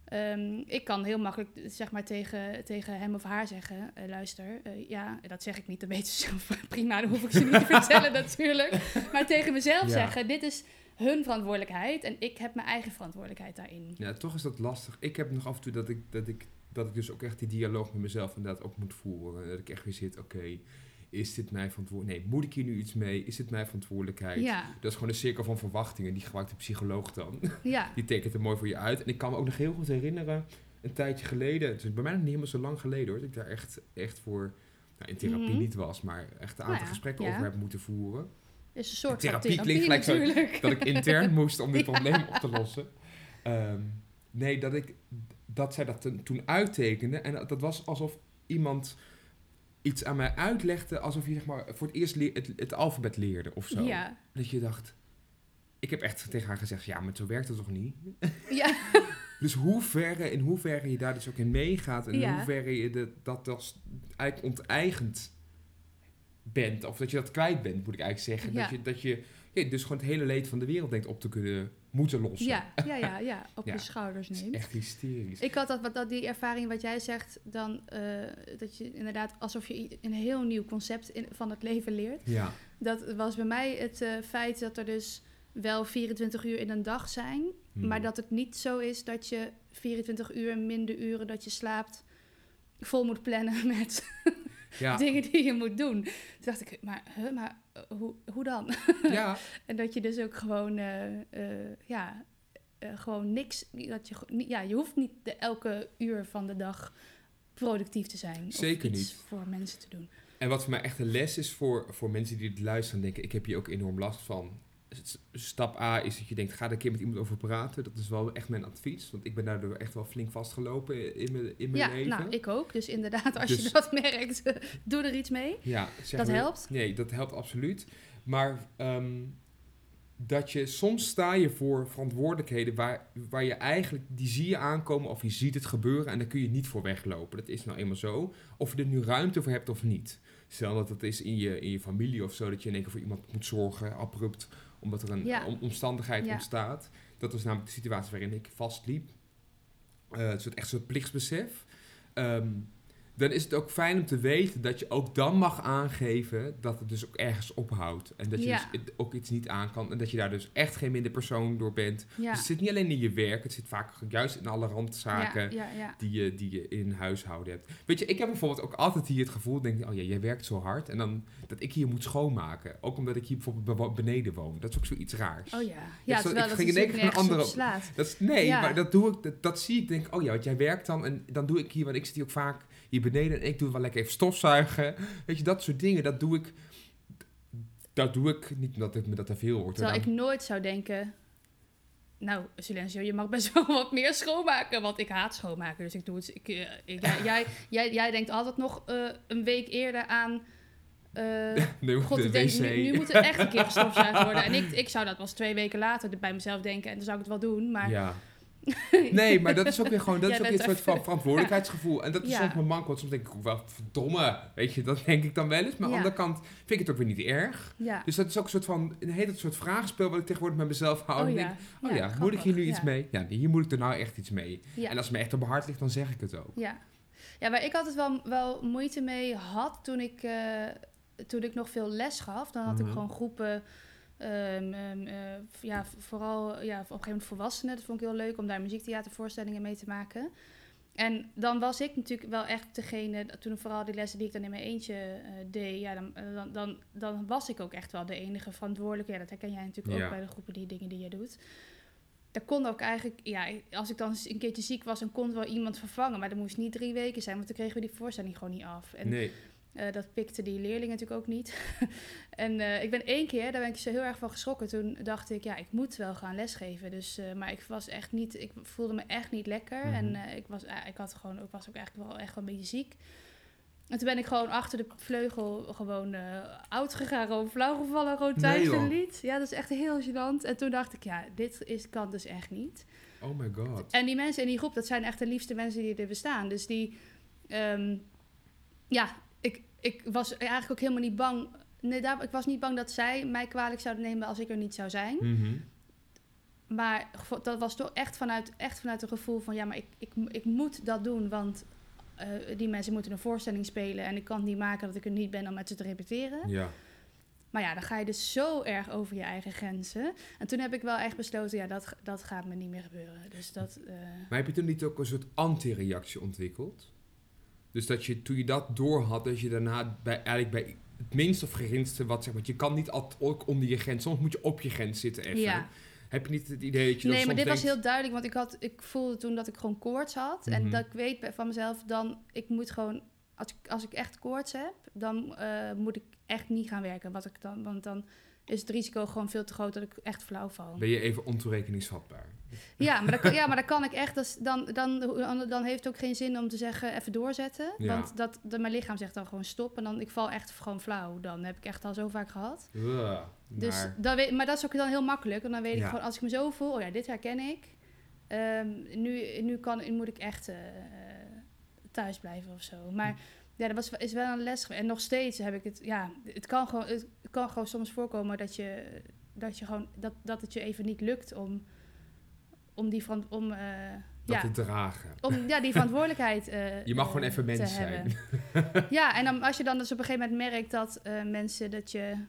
ehm, ik kan heel makkelijk zeg maar, tegen, tegen hem of haar zeggen: eh, luister, eh, ja, dat zeg ik niet, dat weten ze zelf prima, dan hoef ik ze niet te vertellen natuurlijk. Maar tegen mezelf Ja. zeggen: dit is hun verantwoordelijkheid en ik heb mijn eigen verantwoordelijkheid daarin. Ja, toch is dat lastig. Ik heb nog af en toe dat ik, dat ik, dat ik dus ook echt die dialoog met mezelf inderdaad ook moet voeren. Dat ik echt weer zit, oké, is dit mijn verantwoordelijkheid? Nee, moet ik hier nu iets mee? Is dit mijn verantwoordelijkheid? Ja, Dat is gewoon een cirkel van verwachtingen. Die gebruikt de psycholoog dan. ja, Die tekent er mooi voor je uit. En ik kan me ook nog heel goed herinneren, een tijdje geleden, het is bij mij nog niet helemaal zo lang geleden hoor, dat ik daar echt, echt voor, nou, in therapie Mhm. niet was, maar echt een Nou aantal ja, gesprekken over heb moeten voeren. is een soort Therapie van klinkt therapie gelijk zo- dat ik intern moest om dit probleem op te lossen. Ehm, nee, dat, ik, dat zij dat toen- uittekende. En dat was alsof iemand iets aan mij uitlegde... alsof je zeg maar, voor het eerst het, het alfabet leerde of zo. Ja, Dat je dacht... Ik heb echt tegen haar gezegd... ja, maar zo werkt het toch niet? ja, Dus hoe verre, in hoeverre je daar dus ook in meegaat... en in hoeverre je de, dat als eigenlijk onteigend bent... of dat je dat kwijt bent, moet ik eigenlijk zeggen. Ja. Dat je, dat je ja, dus gewoon het hele leed van de wereld denkt op te kunnen moeten lossen. ja, ja, ja, ja, op Ja. je schouders neemt. echt hysterisch. Ik had dat, wat- dat, die ervaring wat jij zegt, dan eh, dat je inderdaad alsof je een heel nieuw concept in, van het leven leert. Ja, Dat was bij mij het eh, feit dat er dus wel 24 uur in een dag zijn, Hmm. maar dat het niet zo is dat je 24 uur minder uren dat je slaapt vol moet plannen met ja, dingen die je moet doen. Toen dacht ik, maar, huh, maar hoe, hoe dan? ja, En dat je dus ook gewoon, eh, eh, ja, eh, gewoon niks. Dat je, ja, je hoeft niet de, elke uur van de dag productief te zijn. Zeker of iets niet. voor mensen te doen. En wat voor mij echt een les is voor, voor mensen die het luisteren en denken... ik heb hier ook enorm last van. Stap A is dat je denkt, ga er een keer met iemand over praten. Dat is wel echt mijn advies. Want ik ben daardoor echt wel flink vastgelopen in mijn, in mijn Ja, leven. nou, ik ook. Dus inderdaad, als Dus- je dat merkt, doe er iets mee. Ja, Dat maar- helpt? Nee, dat helpt absoluut. Maar ehm, dat je soms sta je voor verantwoordelijkheden waar, waar je eigenlijk, die zie je aankomen of je ziet het gebeuren en daar kun je niet voor weglopen. Dat is nou eenmaal zo. Of je er nu ruimte voor hebt of niet. Stel dat het is in je, in je familie of zo, dat je in één keer voor iemand moet zorgen, abrupt, omdat er een Ja. omstandigheid ontstaat. Dat was namelijk de situatie waarin ik vastliep. Eh het soort echt zo'n plichtsbesef. Ehm, dan is het ook fijn om te weten dat je ook dan mag aangeven dat het dus ook ergens ophoudt. En dat je Ja. dus ook iets niet aan kan. En dat je daar dus echt geen minder persoon door bent. Ja, Dus het zit niet alleen in je werk, het zit vaak juist in alle randzaken ja, die, je, die je in huishouden hebt. Weet je, ik heb bijvoorbeeld ook altijd hier het gevoel, denk ik, oh ja, jij werkt zo hard. En dan dat ik hier moet schoonmaken. Ook omdat ik hier bijvoorbeeld beneden woon. Dat is ook zoiets raars. Oh ja. dat- Ja, ik terwijl dat ging is in één keer een andere-. Dat is, nee, maar dat doe ik, dat, dat zie ik, denk ik, oh ja, want jij werkt dan en dan doe ik hier, want ik zit hier ook vaak hier beneden en ik doe wel lekker even stofzuigen. Weet je, dat soort dingen, dat doe ik, dat doe ik niet omdat het me dat te veel wordt. Terwijl ik nooit zou denken... Nou, Silencio, je mag best wel wat meer schoonmaken. Want ik haat schoonmaken, dus ik doe het... Ik, eh, ik- jij, jij, jij, jij denkt altijd nog eh, een week eerder aan... eh, Nee, God, de ik denk, nu, nu moet het echt een keer gestofzuigd worden. En ik, ik zou dat pas twee weken later bij mezelf denken. En dan zou ik het wel doen. Maar Ja. Nee, maar dat is ook weer gewoon, dat is ook iets soort van verantwoordelijkheidsgevoel. En dat is Ja. soms mijn manko. Want soms denk ik wel, verdomme, weet je, dat denk ik dan wel eens. Maar aan de andere kant vind ik het ook weer niet erg. Dus dat is ook een soort van, een hele soort vragenspel wat ik tegenwoordig met mezelf hou. oh En denk, oh ja, moet ik hier nu iets mee? Ja, hier moet ik er nou echt iets mee. Ja. En als het me echt op mijn hart ligt, dan zeg ik het ook. Ja. ja, waar ik altijd wel, wel moeite mee had toen ik, eh, toen ik nog veel les gaf. Dan had Mhm. ik gewoon groepen, ehm, ehm, eh, ja, vooral ja, op een gegeven moment volwassenen. Dat vond ik heel leuk om daar muziektheatervoorstellingen mee te maken. En dan was ik natuurlijk wel echt degene, toen vooral die lessen die ik dan in mijn eentje eh, deed, ja, dan, eh, dan, dan, dan was ik ook echt wel de enige verantwoordelijke. Ja, dat herken jij natuurlijk Ja. ook bij de groepen die dingen die je doet. Daar kon ook eigenlijk, ja, als ik dan eens een keertje ziek was, dan kon wel iemand vervangen. Maar dat moest niet drie weken zijn, want dan kregen we die voorstelling gewoon niet af. En Nee. Eh, dat pikte die leerlingen natuurlijk ook niet. en eh, ik ben één keer, daar ben ik zo heel erg van geschrokken. Toen dacht ik, ja, ik moet wel gaan lesgeven. Dus, eh, maar ik was echt niet, ik voelde me echt niet lekker. Mhm. En ik, was, ik, had gewoon, ik was ook eigenlijk wel echt wel een beetje ziek. En toen ben ik gewoon achter de vleugel gewoon oud gegaan, gewoon flauw gevallen, gewoon Nee, thuis een lied. Ja, dat is echt heel gênant. En toen dacht ik, ja, dit is, kan dus echt niet. Oh my god. En die mensen in die groep, dat zijn echt de liefste mensen die er bestaan. Dus die, ehm, ja, ik, was eigenlijk ook helemaal niet bang. Nee, daar, ik was niet bang dat zij mij kwalijk zouden nemen als ik er niet zou zijn. Mhm. Maar dat was toch echt vanuit, echt vanuit een gevoel van, ja, maar ik, ik, ik moet dat doen, want eh, die mensen moeten een voorstelling spelen en ik kan het niet maken dat ik er niet ben om met ze te repeteren. Ja. Maar ja, dan ga je dus zo erg over je eigen grenzen. En toen heb ik wel echt besloten, ja, dat, dat gaat me niet meer gebeuren. Dus dat... eh, Maar heb je toen niet ook een soort anti-reactie ontwikkeld? Dus dat je toen je dat door had, dat je daarna bij, eigenlijk bij het minste of geringste wat zeg maar, je kan niet altijd ook onder je grens, soms moet je op je grens zitten even. Ja. Heb je niet het idee dat je Nee, maar dit was heel duidelijk, want ik, had, ik voelde toen dat ik gewoon koorts had. En Mhm. dat ik weet van mezelf, dan, ik moet gewoon, als ik, als ik echt koorts heb, dan eh, moet ik echt niet gaan werken. Wat ik dan, want dan is het risico gewoon veel te groot dat ik echt flauw val. ben je even ontoerekeningsvatbaar? Ja, maar dat, kan- ja, maar dat kan ik echt. Dat is- dan, dan, dan, dan heeft het ook geen zin om te zeggen even doorzetten. Ja. Want dat, dat, mijn lichaam zegt dan gewoon stop. En dan ik val echt gewoon flauw. Dan heb ik echt al zo vaak gehad. Ugh, Dus maar- dan weet, maar dat is ook dan heel makkelijk. Want dan weet ik gewoon, als ik me zo voel, oh ja, dit herken ik. Ehm, nu, nu, kan, nu moet ik echt eh, thuis blijven of zo. Maar Hm. Ja, dat was, is wel een les. En nog steeds heb ik het, ja, het kan gewoon, het kan gewoon soms voorkomen dat je, dat je gewoon, dat, dat het je even niet lukt om, om die van, om, eh, dat ja, te dragen. om ja, die verantwoordelijkheid eh, Je mag gewoon eh, even mens zijn. Ja, en dan, als je dan dus op een gegeven moment merkt dat mensen dat je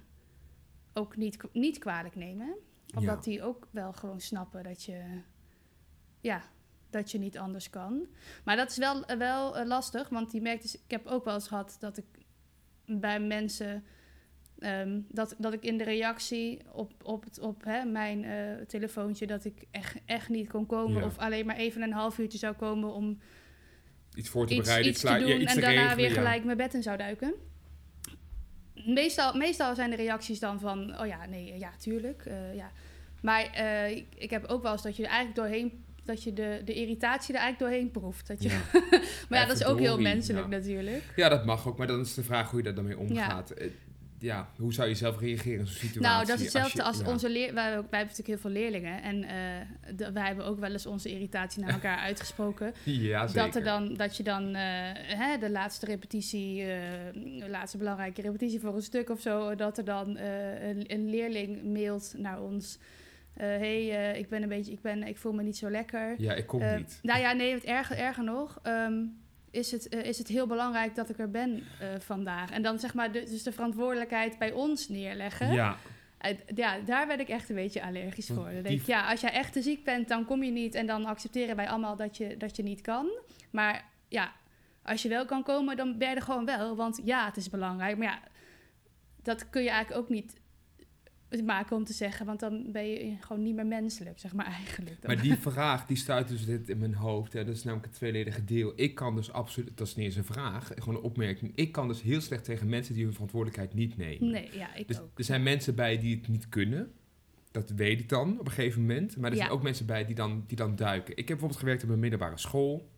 ook niet, niet kwalijk nemen. Omdat die ook wel gewoon snappen dat je, ja, dat je niet anders kan. Maar dat is wel, eh, wel eh, lastig, want die merkt dus, ik heb ook wel eens gehad dat ik bij mensen, ehm, dat, dat ik in de reactie op, op, het, op hè, mijn eh, telefoontje, dat ik echt, echt niet kon komen. Ja. Of alleen maar even een half uurtje zou komen om Iets voor te iets, bereiden, iets te ja, doen iets en te daarna regelen, weer ja. gelijk mijn bed in zou duiken. Meestal, meestal zijn de reacties dan van, oh ja, nee, ja, tuurlijk. ja. Maar ik, ik heb ook wel eens dat je er eigenlijk doorheen, dat je de, de irritatie er eigenlijk doorheen proeft. Dat je, Ja. maar ja, dat is ook heel menselijk ja. natuurlijk. Ja, dat mag ook, maar dan is de vraag hoe je daar dan mee omgaat. Eh, Ja, hoe zou je zelf reageren in zo'n situatie? Nou, dat is hetzelfde als, je- ja. onze leer... Wij, hebben ook- wij hebben natuurlijk heel veel leerlingen. En eh, de- wij hebben ook wel eens onze irritatie naar elkaar uitgesproken. Ja, zeker. Dat, er dan, dat je dan eh, hè, de laatste repetitie, eh, de laatste belangrijke repetitie voor een stuk of zo, dat er dan eh, een, een leerling mailt naar ons. Hé, hey, eh, ik ben een beetje, ik, ben, ik voel me niet zo lekker. Ja, ik kom Eh, niet. Nou ja, nee, het erger, erger nog. ehm, is, het, eh, is het heel belangrijk dat ik er ben eh, vandaag. En dan zeg maar de, dus de verantwoordelijkheid bij ons neerleggen. Ja, Eh, ja, daar werd ik echt een beetje allergisch voor. Dan denk ik, ja, als jij echt te ziek bent, dan kom je niet. En dan accepteren wij allemaal dat je, dat je niet kan. Maar ja, als je wel kan komen, dan ben je er gewoon wel. Want ja, het is belangrijk. Maar ja, dat kun je eigenlijk ook niet maken om te zeggen, want dan ben je gewoon niet meer menselijk, zeg maar eigenlijk. Dan. Maar die vraag, die stuit dus dit in mijn hoofd. Hè. Dat is namelijk het tweeledige deel. Ik kan dus absoluut, dat is niet eens een vraag, gewoon een opmerking. Ik kan dus heel slecht tegen mensen die hun verantwoordelijkheid niet nemen. Nee, ja, ik Dus ook. er zijn mensen bij die het niet kunnen. Dat weet ik dan op een gegeven moment. Maar er Ja. zijn ook mensen bij die dan, die dan duiken. Ik heb bijvoorbeeld gewerkt op een middelbare school.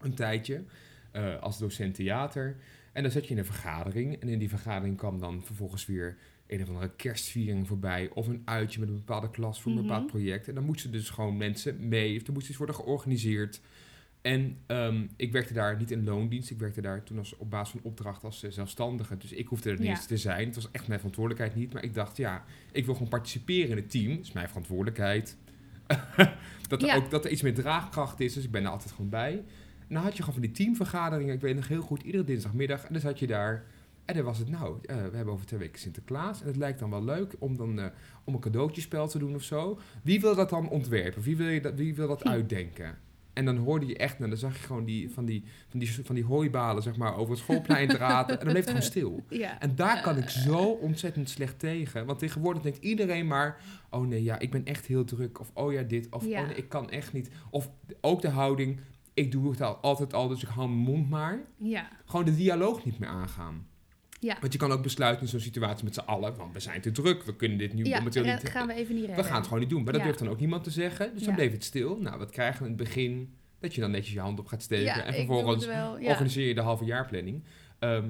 Een tijdje. Eh, als docent theater. En dan zat je in een vergadering. En in die vergadering kwam dan vervolgens weer een of andere kerstviering voorbij. Of een uitje met een bepaalde klas voor een Mhm. bepaald project. En dan moesten dus gewoon mensen mee. Of er moest iets worden georganiseerd. En ehm, ik werkte daar niet in loondienst. Ik werkte daar toen als, op basis van opdracht als eh, zelfstandige. Dus ik hoefde er niet Ja. te zijn. Het was echt mijn verantwoordelijkheid niet. Maar ik dacht, ja, ik wil gewoon participeren in het team. Dat is mijn verantwoordelijkheid. dat, er Ja. ook, dat er iets meer draagkracht is. Dus ik ben er altijd gewoon bij. En dan had je gewoon van die teamvergaderingen. Ik weet nog heel goed, iedere dinsdagmiddag. En dan zat je daar. En dan was het, nou, eh, we hebben over twee weken Sinterklaas. En het lijkt dan wel leuk om dan eh, om een cadeautjespel te doen of zo. Wie wil dat dan ontwerpen? Wie wil, je dat, wie wil dat Hm. uitdenken? En dan hoorde je echt, nou, dan zag je gewoon die, van, die, van, die, van die hooibalen, zeg maar, over het schoolplein draten. en dan bleef het gewoon stil. Ja. En daar kan ik zo ontzettend slecht tegen. Want tegenwoordig denkt iedereen maar... oh nee, ja, ik ben echt heel druk. Of oh ja, dit. Of Ja. oh nee, ik kan echt niet. Of ook de houding... ik doe het al, altijd al, dus ik hou mijn mond maar. Ja. Gewoon de dialoog niet meer aangaan. Ja. Want je kan ook besluiten in zo'n situatie met z'n allen... want we zijn te druk, we kunnen dit nu Ja, momenteel niet... gaan we even niet we redden. gaan het gewoon niet doen. Maar dat Ja. durft dan ook niemand te zeggen. Dus dan bleef het stil. Nou, wat krijgen we in het begin? Dat je dan netjes je hand op gaat steken. En vervolgens wel. Organiseer je de halve jaarplanning. Ehm,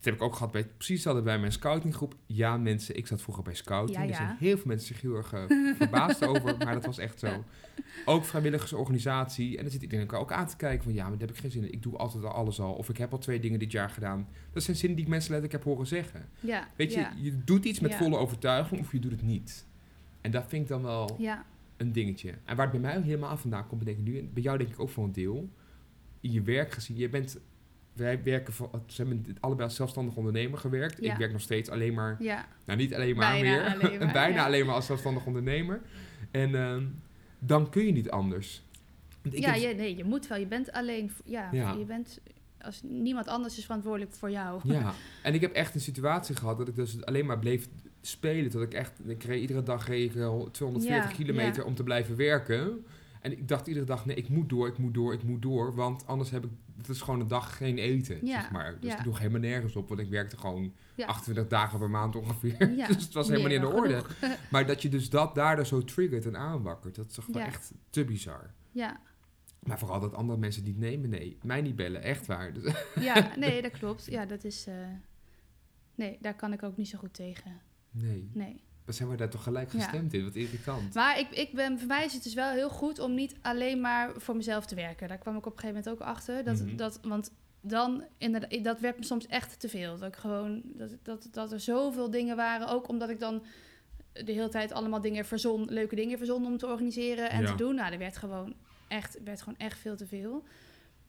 dat heb ik ook gehad bij, precies hetzelfde bij mijn scoutinggroep. Ja, mensen, ik zat vroeger bij scouting. Ja, Er zijn heel veel mensen zich heel erg eh, verbaasd over, maar dat was echt zo. Ook vrijwilligersorganisatie. En dan zit iedereen elkaar ook aan te kijken van, ja, maar daar heb ik geen zin in. Ik doe altijd al alles al. Of ik heb al twee dingen dit jaar gedaan. Dat zijn zinnen die ik mensen letterlijk heb horen zeggen. Ja. Weet je, je doet iets met volle overtuiging of je doet het niet. En dat vind ik dan wel een dingetje. En waar het bij mij helemaal vandaan komt, denk ik nu, en bij jou denk ik ook voor een deel, in je werk gezien, je bent, wij werken voor, ze hebben allebei als zelfstandig ondernemer gewerkt. Ja. Ik werk nog steeds alleen maar, Ja. nou niet alleen maar Bijna meer, alleen maar, bijna ja. alleen maar als zelfstandig ondernemer. En ehm, dan kun je niet anders. Ik ja, je, nee, je moet wel. Je bent alleen. Ja, je bent. Als niemand anders is verantwoordelijk voor jou. Ja, en ik heb echt een situatie gehad dat ik dus alleen maar bleef spelen. Dat ik echt, ik reed, iedere dag reed ik eh, 240 Ja, kilometer om te blijven werken. En ik dacht iedere dag, nee, ik moet door, ik moet door, ik moet door. Want anders heb ik, het is gewoon een dag geen eten, Ja, zeg maar. Dus ja. ik doe helemaal nergens op, want ik werkte gewoon Ja. 28 dagen per maand ongeveer. Dus het was helemaal niet in de orde. Maar dat je dus dat daardoor zo triggert en aanwakkert, dat is toch wel echt te bizar. Ja. Maar vooral dat andere mensen niet nemen, nee. Mij niet bellen, echt waar. Dus, ja, nee, dat klopt. Ja, dat is. eh, nee, daar kan ik ook niet zo goed tegen. nee. Nee. Dan zijn we daar toch gelijk Ja. gestemd in, wat irritant. Maar ik, ik ben, voor mij is het dus wel heel goed om niet alleen maar voor mezelf te werken. Daar kwam ik op een gegeven moment ook achter. Dat, Mhm. dat, want dan, inderdaad, dat werd me soms echt te veel. Dat ik gewoon, dat, dat, dat er zoveel dingen waren. Ook omdat ik dan de hele tijd allemaal dingen verzon, leuke dingen verzon om te organiseren en Ja. te doen. Nou, er werd gewoon echt, werd gewoon echt veel te veel.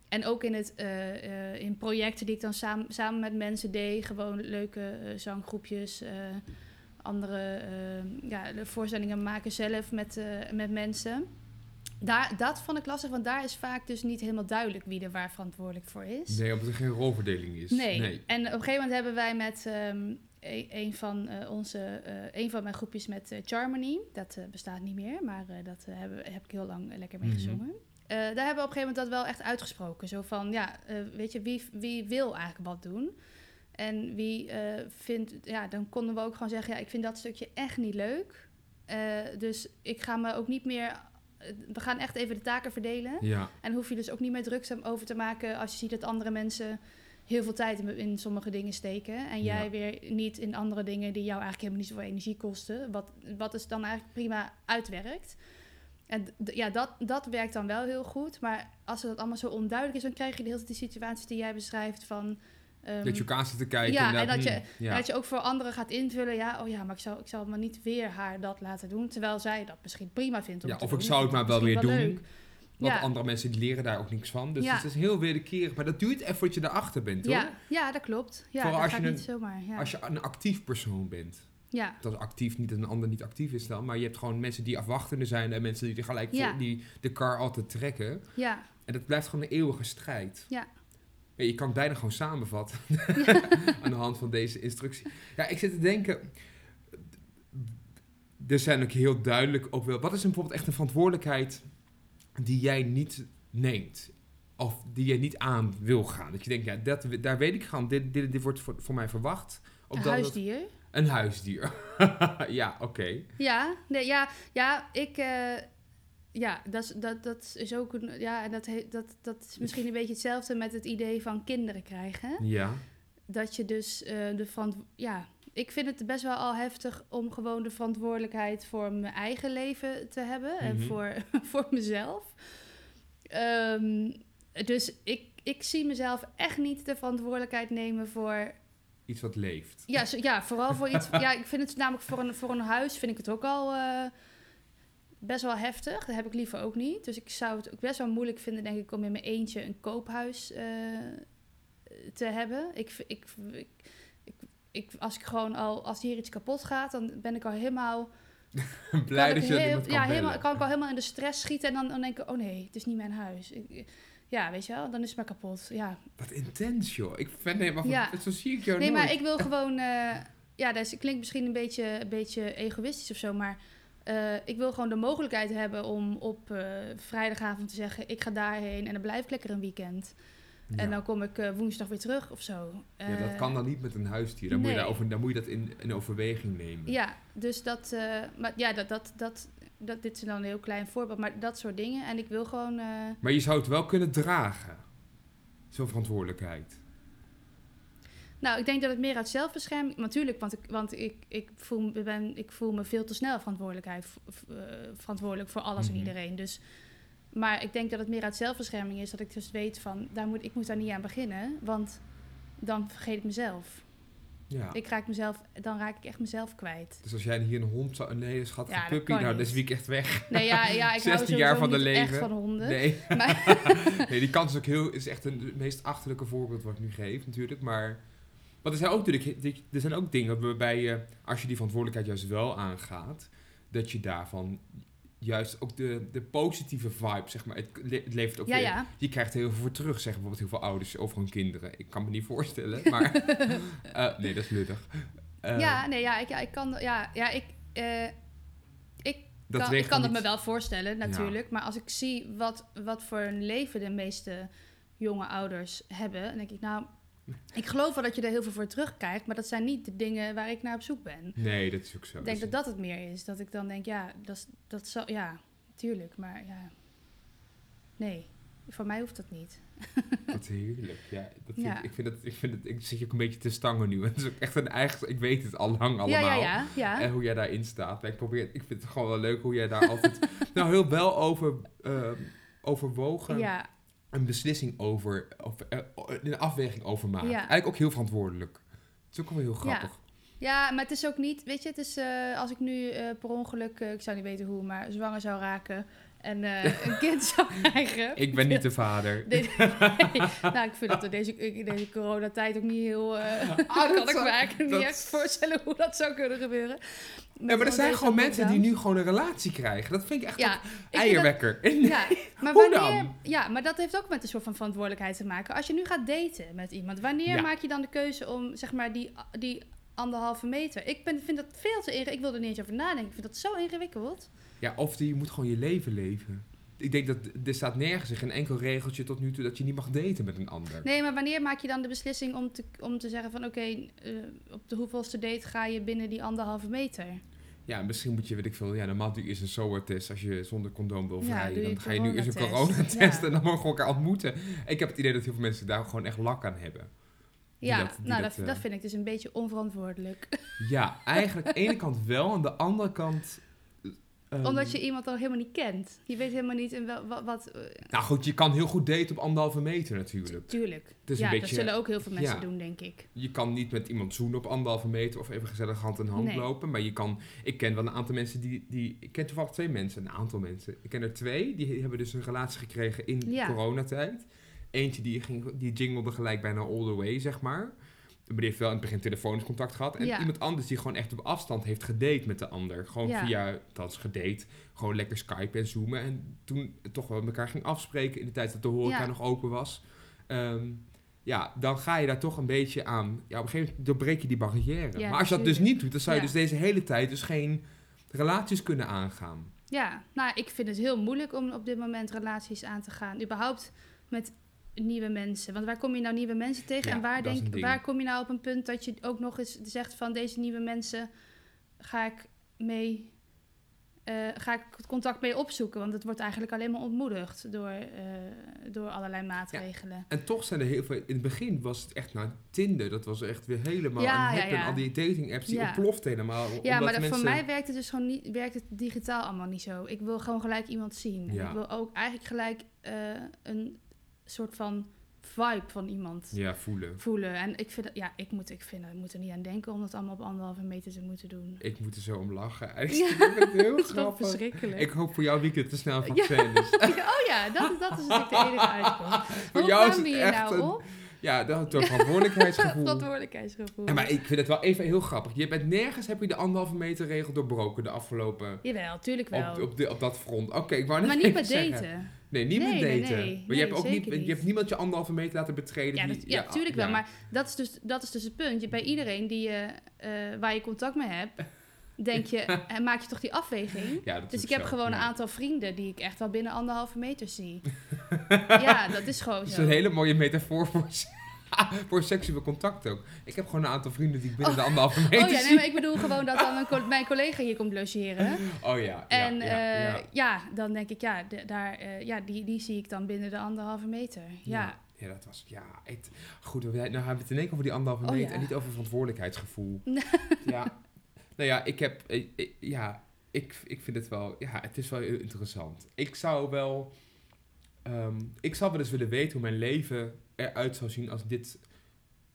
En ook in, het, eh, eh, in projecten die ik dan samen, samen met mensen deed. Gewoon leuke eh, zanggroepjes. Andere eh, ja, de voorstellingen maken zelf met, eh, met mensen. Daar, dat vond ik lastig, want daar is vaak dus niet helemaal duidelijk wie er waar verantwoordelijk voor is. Nee, omdat er geen rolverdeling is. Nee. En op een gegeven moment hebben wij met ehm, e- een, van eh, onze, eh, een van mijn groepjes met Charmony, dat bestaat niet meer, maar dat hebben, heb ik heel lang lekker mee Mhm. gezongen. Daar hebben we op een gegeven moment dat wel echt uitgesproken. Zo van, ja, weet je, wie, wie wil eigenlijk wat doen? En wie eh, vindt, ja, dan konden we ook gewoon zeggen, ja, ik vind dat stukje echt niet leuk. Eh, dus ik ga me ook niet meer, eh, we gaan echt even de taken verdelen. Ja, En hoef je dus ook niet meer druk over te maken als je ziet dat andere mensen heel veel tijd in, in sommige dingen steken. En jij Ja. weer niet in andere dingen die jou eigenlijk helemaal niet zoveel energie kosten. Wat, wat dus dan eigenlijk prima uitwerkt. En ja, dat, dat werkt dan wel heel goed. Maar als het allemaal zo onduidelijk is, dan krijg je de hele tijd die situaties die jij beschrijft van... ehm, dat je elkaar zit te kijken. ja, en dat je- ja. dat je ook voor anderen gaat invullen. Ja, oh ja, maar ik zal, ik zal maar niet weer haar dat laten doen. Terwijl zij dat misschien prima vindt om Ja, te of doen. ik zou het maar wel weer doen. leuk. Want Ja. andere mensen die leren daar ook niks van. Dus Ja. het is heel wederkerig. Maar dat duurt even voordat je erachter bent, hoor. Ja, ja, dat klopt. Ja, Vooral dat als je niet een- zomaar. Ja. Als je een actief persoon bent. ja. Dat is actief niet dat een ander niet actief is dan. Maar je hebt gewoon mensen die afwachtende zijn. En mensen die gelijk die de kar altijd trekken. ja, En dat blijft gewoon een eeuwige strijd. Ja. Je kan het bijna gewoon samenvatten. aan de hand van deze instructie. Ja, ik zit te denken... er zijn ook heel duidelijk ook wel... Wat is een, bijvoorbeeld echt een verantwoordelijkheid die jij niet neemt? Of die jij niet aan wil gaan? Dat je denkt, ja, dat, daar weet ik gewoon, dit, dit, dit wordt voor, voor mij verwacht. Een dat- huisdier. Een huisdier. ja, oké. Ja, nee, ja, ja, ik... eh, ja, dat is, dat, dat is ook... Een, ja, en dat, dat, dat is misschien een beetje hetzelfde met het idee van kinderen krijgen. Ja. Dat je dus eh, de verant... Ja, ik vind het best wel al heftig om gewoon de verantwoordelijkheid voor mijn eigen leven te hebben. En Mhm. voor, voor mezelf. Ehm, dus ik, ik zie mezelf echt niet de verantwoordelijkheid nemen voor Iets wat leeft. Ja, zo- ja vooral voor iets. ja, ik vind het namelijk voor een, voor een huis vind ik het ook al eh, best wel heftig. Dat heb ik liever ook niet. Dus ik zou het ook best wel moeilijk vinden, denk ik, om in mijn eentje een koophuis eh, te hebben. Ik, ik, ik, ik, ik, als ik gewoon al, als hier iets kapot gaat, dan ben ik al helemaal. Blij dat je heel- ja, helemaal, kan ik al helemaal in de stress schieten en dan, dan denk ik, oh nee, het is niet mijn huis. Ik, ja, weet je wel, dan is het maar kapot. Ja, Wat intens, joh. Ik vind helemaal... Ja. Zo zie ik jou Nee, nooit. maar ik wil gewoon. eh, ja, dat is- klinkt misschien een beetje, een beetje egoïstisch of zo, maar eh, ik wil gewoon de mogelijkheid hebben om op eh, vrijdagavond te zeggen: ik ga daarheen en dan blijf ik lekker een weekend. En dan kom ik eh, woensdag weer terug of zo. Ja, dat kan dan niet met een huisdier. Dan, moet, je daarover, dan moet je dat in, in overweging nemen. Ja, dus dat. maar ja, dat, dat, dat, dat, dit is dan een heel klein voorbeeld, maar dat soort dingen. En ik wil gewoon. Maar je zou het wel kunnen dragen. Zo'n verantwoordelijkheid. Nou, ik denk dat het meer uit zelfbescherming... Natuurlijk, want ik, want ik, ik, voel, me- ben, ik voel me veel te snel verantwoordelijkheid, eh, verantwoordelijk voor alles Mhm. en iedereen. Dus, maar ik denk dat het meer uit zelfbescherming is. Dat ik dus weet van, daar moet, ik moet daar niet aan beginnen. Want dan vergeet ik mezelf. Ja. Ik raak mezelf, dan raak ik echt mezelf kwijt. Dus als jij hier een hond zou... Een hele schattige Ja, puppy. Nou, wie ik echt weg. Nee, ja, ja ik hou 16 jaar van de niet echt leven. van honden. Nee. Maar, nee, die kans is ook heel... is echt een het meest achterlijke voorbeeld wat ik nu geef, natuurlijk. Maar... Maar er zijn ook, natuurlijk, er zijn ook dingen waarbij je, als je die verantwoordelijkheid juist wel aangaat, dat je daarvan juist ook de, de positieve vibe, zeg maar, het, le- het levert ook ja, weer ja. Je krijgt heel veel voor terug, zeggen bijvoorbeeld heel veel ouders over hun kinderen. Ik kan me niet voorstellen, maar... eh, nee, dat is lullig. Eh, ja, nee, ja, ik, ja, ik kan... Ja, ja ik... eh, ik dat kan, ik kan het me wel voorstellen, natuurlijk. Maar als ik zie wat, wat voor een leven de meeste jonge ouders hebben, dan denk ik, nou, ik geloof wel dat je er heel veel voor terugkrijgt, maar dat zijn niet de dingen waar ik naar op zoek ben. Nee, dat is ook zo. Ik denk dat dat het meer is. Dat ik dan denk, ja, dat, dat zal, ja, tuurlijk, maar ja, nee, voor mij hoeft dat niet. Wat heerlijk. Ja, dat vind, Ja. Ik, vind dat, ik, vind het, ik zit je ook een beetje te stangen nu. Het is ook echt een eigen... Ik weet het al lang allemaal. Ja, ja, ja, ja. En hoe jij daarin staat. Ik, probeer, ik vind het gewoon wel leuk hoe jij daar altijd... nou, heel wel over... ehm, overwogen ja, een beslissing over... Of, eh, een afweging over maken. Ja. Eigenlijk ook heel verantwoordelijk. Het is ook wel heel grappig. Ja, maar het is ook niet, weet je, het is eh, als ik nu eh, per ongeluk, ik zou niet weten hoe, maar zwanger zou raken en eh, een kind zou krijgen. Ik ben niet de vader. Nee, nee. nou, ik vind dat er deze, deze coronatijd ook niet heel... Ah, dat kan ik zou- me eigenlijk dat- niet echt voorstellen hoe dat zou kunnen gebeuren. Ja, maar er zijn gewoon mensen die nu gewoon een relatie krijgen. Dat vind ik echt Ja, ik dat- eierwekker. Ja, maar Hoe wanneer, dan? ja, maar dat heeft ook met een soort van verantwoordelijkheid te maken. Als je nu gaat daten met iemand, wanneer Ja. maak je dan de keuze om zeg maar die, die anderhalve meter? Ik ben, vind dat veel te ingewikkeld. Ik wil er niet eens over nadenken. Ik vind dat zo ingewikkeld. Ja, of die, je moet gewoon je leven leven. Ik denk dat er staat nergens in geen enkel regeltje tot nu toe dat je niet mag daten met een ander. Nee, maar wanneer maak je dan de beslissing om te, om te zeggen van oké, eh, op de hoeveelste date ga je binnen die anderhalve meter? Ja, misschien moet je, weet ik veel, ja, normaal doe je eerst een SOA-test als je zonder condoom wil vrijen. dan ga je nu eerst een coronatest. Ja. en dan mogen we elkaar ontmoeten. Ik heb het idee dat heel veel mensen daar gewoon echt lak aan hebben. Die Ja, dat- die nou dat, dat, eh, dat vind ik dus een beetje onverantwoordelijk. Ja, eigenlijk aan de ene kant wel, aan de andere kant... ehm, Omdat je iemand dan helemaal niet kent. Je weet helemaal niet in wel, wat... wat eh, Nou goed, je kan heel goed daten op anderhalve meter natuurlijk. tuurlijk. is ja, een dat beetje- zullen ook heel veel mensen ja. doen, denk ik. Je kan niet met iemand zoenen op anderhalve meter of even gezellig hand in hand Nee. lopen. Maar je kan, ik ken wel een aantal mensen die, die, ik ken toevallig twee mensen, een aantal mensen. Ik ken er twee, die hebben dus een relatie gekregen in Ja. coronatijd. Eentje die, ging, die jingelde gelijk bijna all the way, zeg maar. Maar die heeft wel in het begin telefonisch contact gehad. En Ja. iemand anders die gewoon echt op afstand heeft gedate met de ander. Gewoon Ja. via, dat is gedate, gewoon lekker Skype en zoomen. En toen toch wel met elkaar ging afspreken in de tijd dat de horeca Ja. nog open was. Ehm, ja, dan ga je daar toch een beetje aan. Ja, op een gegeven moment doorbreek je die barrière. Maar als je dat dus niet doet, dan zou je dus deze hele tijd dus geen relaties kunnen aangaan. Ja, nou, ik vind het heel moeilijk om op dit moment relaties aan te gaan. Überhaupt met nieuwe mensen. Want waar kom je nou nieuwe mensen tegen? Ja, en waar, denk, waar kom je nou op een punt dat je ook nog eens zegt van deze nieuwe mensen ga ik mee. eh, ga ik het contact mee opzoeken? Want het wordt eigenlijk alleen maar ontmoedigd door, eh, door allerlei maatregelen. En toch zijn er heel veel... In het begin was het echt naar Tinder. Dat was echt weer helemaal Ja, een ja. al die dating apps die ontploft helemaal. Ja, omdat maar mensen... voor mij werkt het dus gewoon niet, werkt het digitaal allemaal niet zo. Ik wil gewoon gelijk iemand zien. Ik wil ook eigenlijk gelijk eh, een soort van vibe van iemand Ja, voelen. voelen. En ik vind, ja, ik moet, ik vind, ik moet er niet aan denken om dat allemaal op anderhalve meter te moeten doen. Ik moet er zo om lachen. Ja. Ik vind het heel Dat is grappig. verschrikkelijk. Ik hoop voor jouw weekend te snel een Ja. is. oh ja, dat, dat is natuurlijk de enige uitkomst. Voor Hoe jou is het echt nou een- op? Ja, dat het verantwoordelijkheidsgevoel. Verantwoordelijkheidsgevoel. Ja, maar ik vind het wel even heel grappig. Je bent nergens heb je de anderhalve meter regel doorbroken de afgelopen... Jawel, tuurlijk wel. Op, op, de, op dat front. Oké, ik wou net maar niet zeggen. daten. Nee, niet Nee, met nee, daten. nee. maar je hebt ook niet, je hebt niemand je anderhalve meter laten betreden. Ja, die, dat, ja, tuurlijk wel. Maar dat is, dus, dat is dus het punt. Je, bij iedereen die je, eh, waar je contact mee hebt, denk je, en maak je toch die afweging. Ja, Dus ik heb zo, gewoon een aantal vrienden die ik echt wel binnen anderhalve meter zie. ja, dat is gewoon Dat is zo. een hele mooie metafoor voor, voor seksueel contact ook. Ik heb gewoon een aantal vrienden die ik binnen de anderhalve meter Oh ja, nee, maar ik bedoel gewoon dat dan co- mijn collega hier komt logeren. Oh ja, En ja, ja, ja, dan denk ik, ja, daar, eh, ja die, die zie ik dan binnen de anderhalve meter. Ja, Ja, dat was, ja, het, goed, nou hebben we het in één keer over die anderhalve Oh, meter ja. en niet over verantwoordelijkheidsgevoel. ja, nou ja, ik heb, eh, eh, ja, ik, ik vind het wel, ja, het is wel heel interessant. Ik zou wel, ehm, ik zou wel eens willen weten hoe mijn leven eruit zou zien als dit,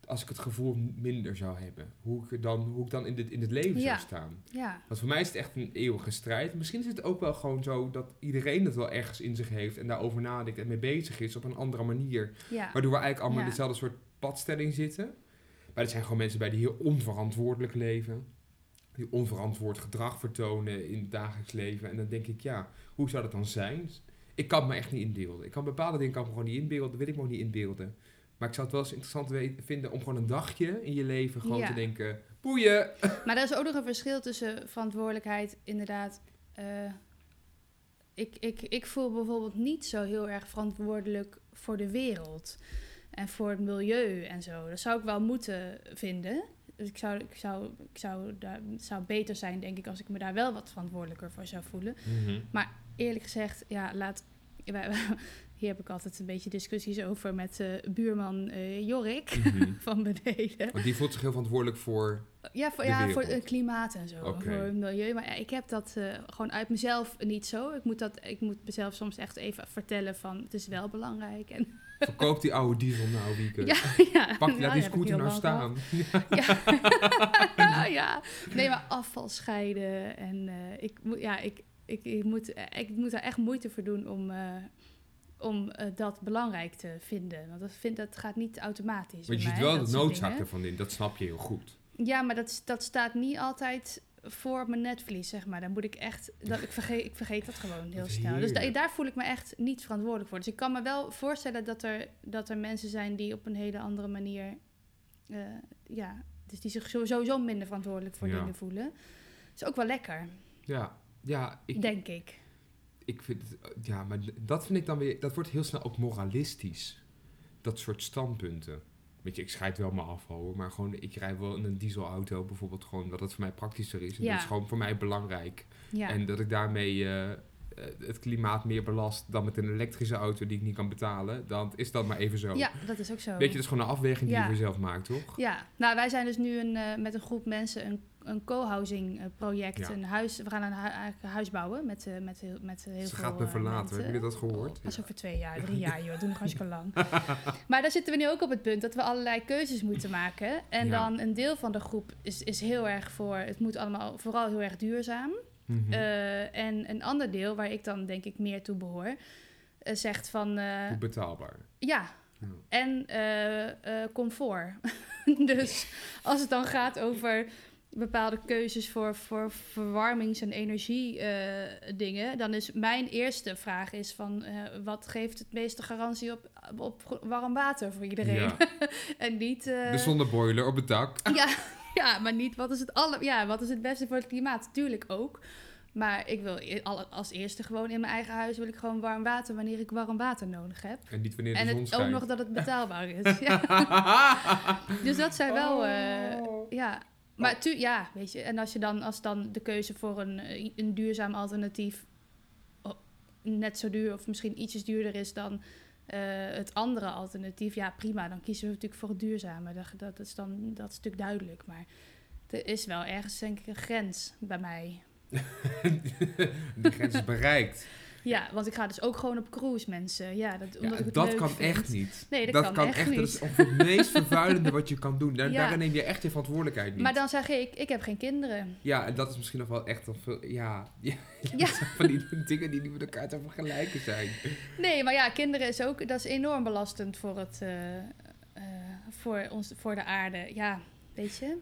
als ik het gevoel minder zou hebben. Hoe ik, dan, hoe ik dan in, dit, in het leven Ja. zou staan. ja. Want voor mij is het echt een eeuwige strijd. Misschien is het ook wel gewoon zo dat iedereen het wel ergens in zich heeft en daarover nadenkt en mee bezig is op een andere manier. ja. Waardoor we eigenlijk allemaal in dezelfde soort padstelling zitten. Maar er zijn gewoon mensen bij die heel onverantwoordelijk leven. Die onverantwoord gedrag vertonen in het dagelijks leven. En dan denk ik, ja, hoe zou dat dan zijn? Ik kan het me echt niet inbeelden. Ik kan bepaalde dingen kan ik me gewoon niet inbeelden. Dat wil ik me ook niet inbeelden. Maar ik zou het wel eens interessant vinden om gewoon een dagje in je leven gewoon Ja. te denken... Boeien! Maar er is ook nog een verschil tussen verantwoordelijkheid, inderdaad. eh, ik, ik, ik voel bijvoorbeeld niet zo heel erg verantwoordelijk voor de wereld en voor het milieu en zo. Dat zou ik wel moeten vinden. Dus ik zou, ik zou, ik zou, daar, het zou beter zijn, denk ik, als ik me daar wel wat verantwoordelijker voor zou voelen. Eerlijk gezegd, ja, laat. Hier heb ik altijd een beetje discussies over met eh, buurman eh, Jorik Mhm. van beneden. Want die voelt zich heel verantwoordelijk voor... Ja, voor, ja, voor het klimaat en zo. Voor het milieu. Maar ja, ik heb dat eh, gewoon uit mezelf niet zo. Ik moet, dat, ik moet mezelf soms echt even vertellen van het is wel belangrijk. En, Verkoop die oude diesel nou, Wieke. ja, ja. Pak die, Nou, die ik scooter nou staan. Ja. ja. Nee, maar afval scheiden. En eh, ik, moet, ja, ik, ik, ik, moet, eh, ik moet daar echt moeite voor doen om, eh, om eh, dat belangrijk te vinden. Want dat, vind, dat gaat niet automatisch. Maar je ziet wel de noodzaak ervan in. Dat snap je heel goed. Ja, maar dat, dat staat niet altijd voor op mijn netvlies, zeg maar. Dan moet ik echt... Dat, ik, vergeet, ik vergeet dat gewoon heel snel. Dus da- daar voel ik me echt niet verantwoordelijk voor. Dus ik kan me wel voorstellen dat er, dat er mensen zijn die op een hele andere manier... ja, dus die zich sowieso minder verantwoordelijk voor Ja. dingen voelen. is ook wel lekker, Ja, ja ik, denk ik. ik vind het, ja, maar dat vind ik dan weer, dat wordt heel snel ook moralistisch. Dat soort standpunten. Weet je, ik scheid wel mijn afval, hoor, maar gewoon, ik rij wel in een dieselauto bijvoorbeeld gewoon, dat het voor mij praktischer is. En Ja. dat is gewoon voor mij belangrijk. Ja, En dat ik daarmee eh, eh, het klimaat meer belast dan met een elektrische auto die ik niet kan betalen, dan is dat maar even zo. ja dat is ook zo. Weet je, dat is gewoon een afweging die Ja. je voor jezelf maakt, toch? Ja, nou wij zijn dus nu een, eh, met een groep mensen een, een co-housing eh, project. Ja. Een huis, we gaan een, hu- eigenlijk een huis bouwen met, eh, met, heel, met heel Ze veel gaat me eh, verlaten, hebben jullie dat gehoord? Pas Ja. over twee jaar, drie jaar, joh. Doe nog hartstikke lang. maar daar zitten we nu ook op het punt dat we allerlei keuzes moeten maken. En Ja. dan een deel van de groep is, is heel erg voor... Het moet allemaal vooral heel erg duurzaam. Mhm. En een ander deel, waar ik dan denk ik meer toe behoor... eh, zegt van... Goed betaalbaar. ja, Ja. en comfort. dus als het dan gaat over bepaalde keuzes voor, voor verwarmings- en energiedingen, dan is mijn eerste vraag is van eh, wat geeft het meeste garantie op, op warm water voor iedereen? Ja. en niet. eh, De zonneboiler op het dak. ja, ja, maar niet wat is het aller, ja, wat is het beste voor het klimaat? Tuurlijk ook. Maar ik wil e- al- als eerste gewoon in mijn eigen huis wil ik gewoon warm water wanneer ik warm water nodig heb. En niet wanneer de En zon het, ook nog dat het betaalbaar is. Ja. Dus dat zijn wel, eh, Oh. ja. Maar tu ja, weet je, en als je dan, als dan de keuze voor een, eh, een duurzaam alternatief net zo duur of misschien ietsjes duurder is dan eh, het andere alternatief, ja prima, dan kiezen we natuurlijk voor het duurzame. Dat, dat is dan dat natuurlijk duidelijk, maar er is wel ergens denk ik een grens bij mij. de grens is bereikt. Ja, want ik ga dus ook gewoon op cruise, mensen. Ja, dat, omdat Ja, ik dat kan vind. echt niet. Nee, dat, kan, echt, niet. Dat is het meest vervuilende wat je kan doen. Daar, Ja. Daarin neem je echt je verantwoordelijkheid niet. Maar dan zeg ik, ik heb geen kinderen. Ja, en dat is misschien nog wel echt... Veel, ja, ja, Ja. dat zijn van die dingen die niet met elkaar te vergelijken zijn. Nee, maar ja, kinderen is ook, dat is enorm belastend voor, het, eh, eh, voor, ons, voor de aarde. Ja, weet je?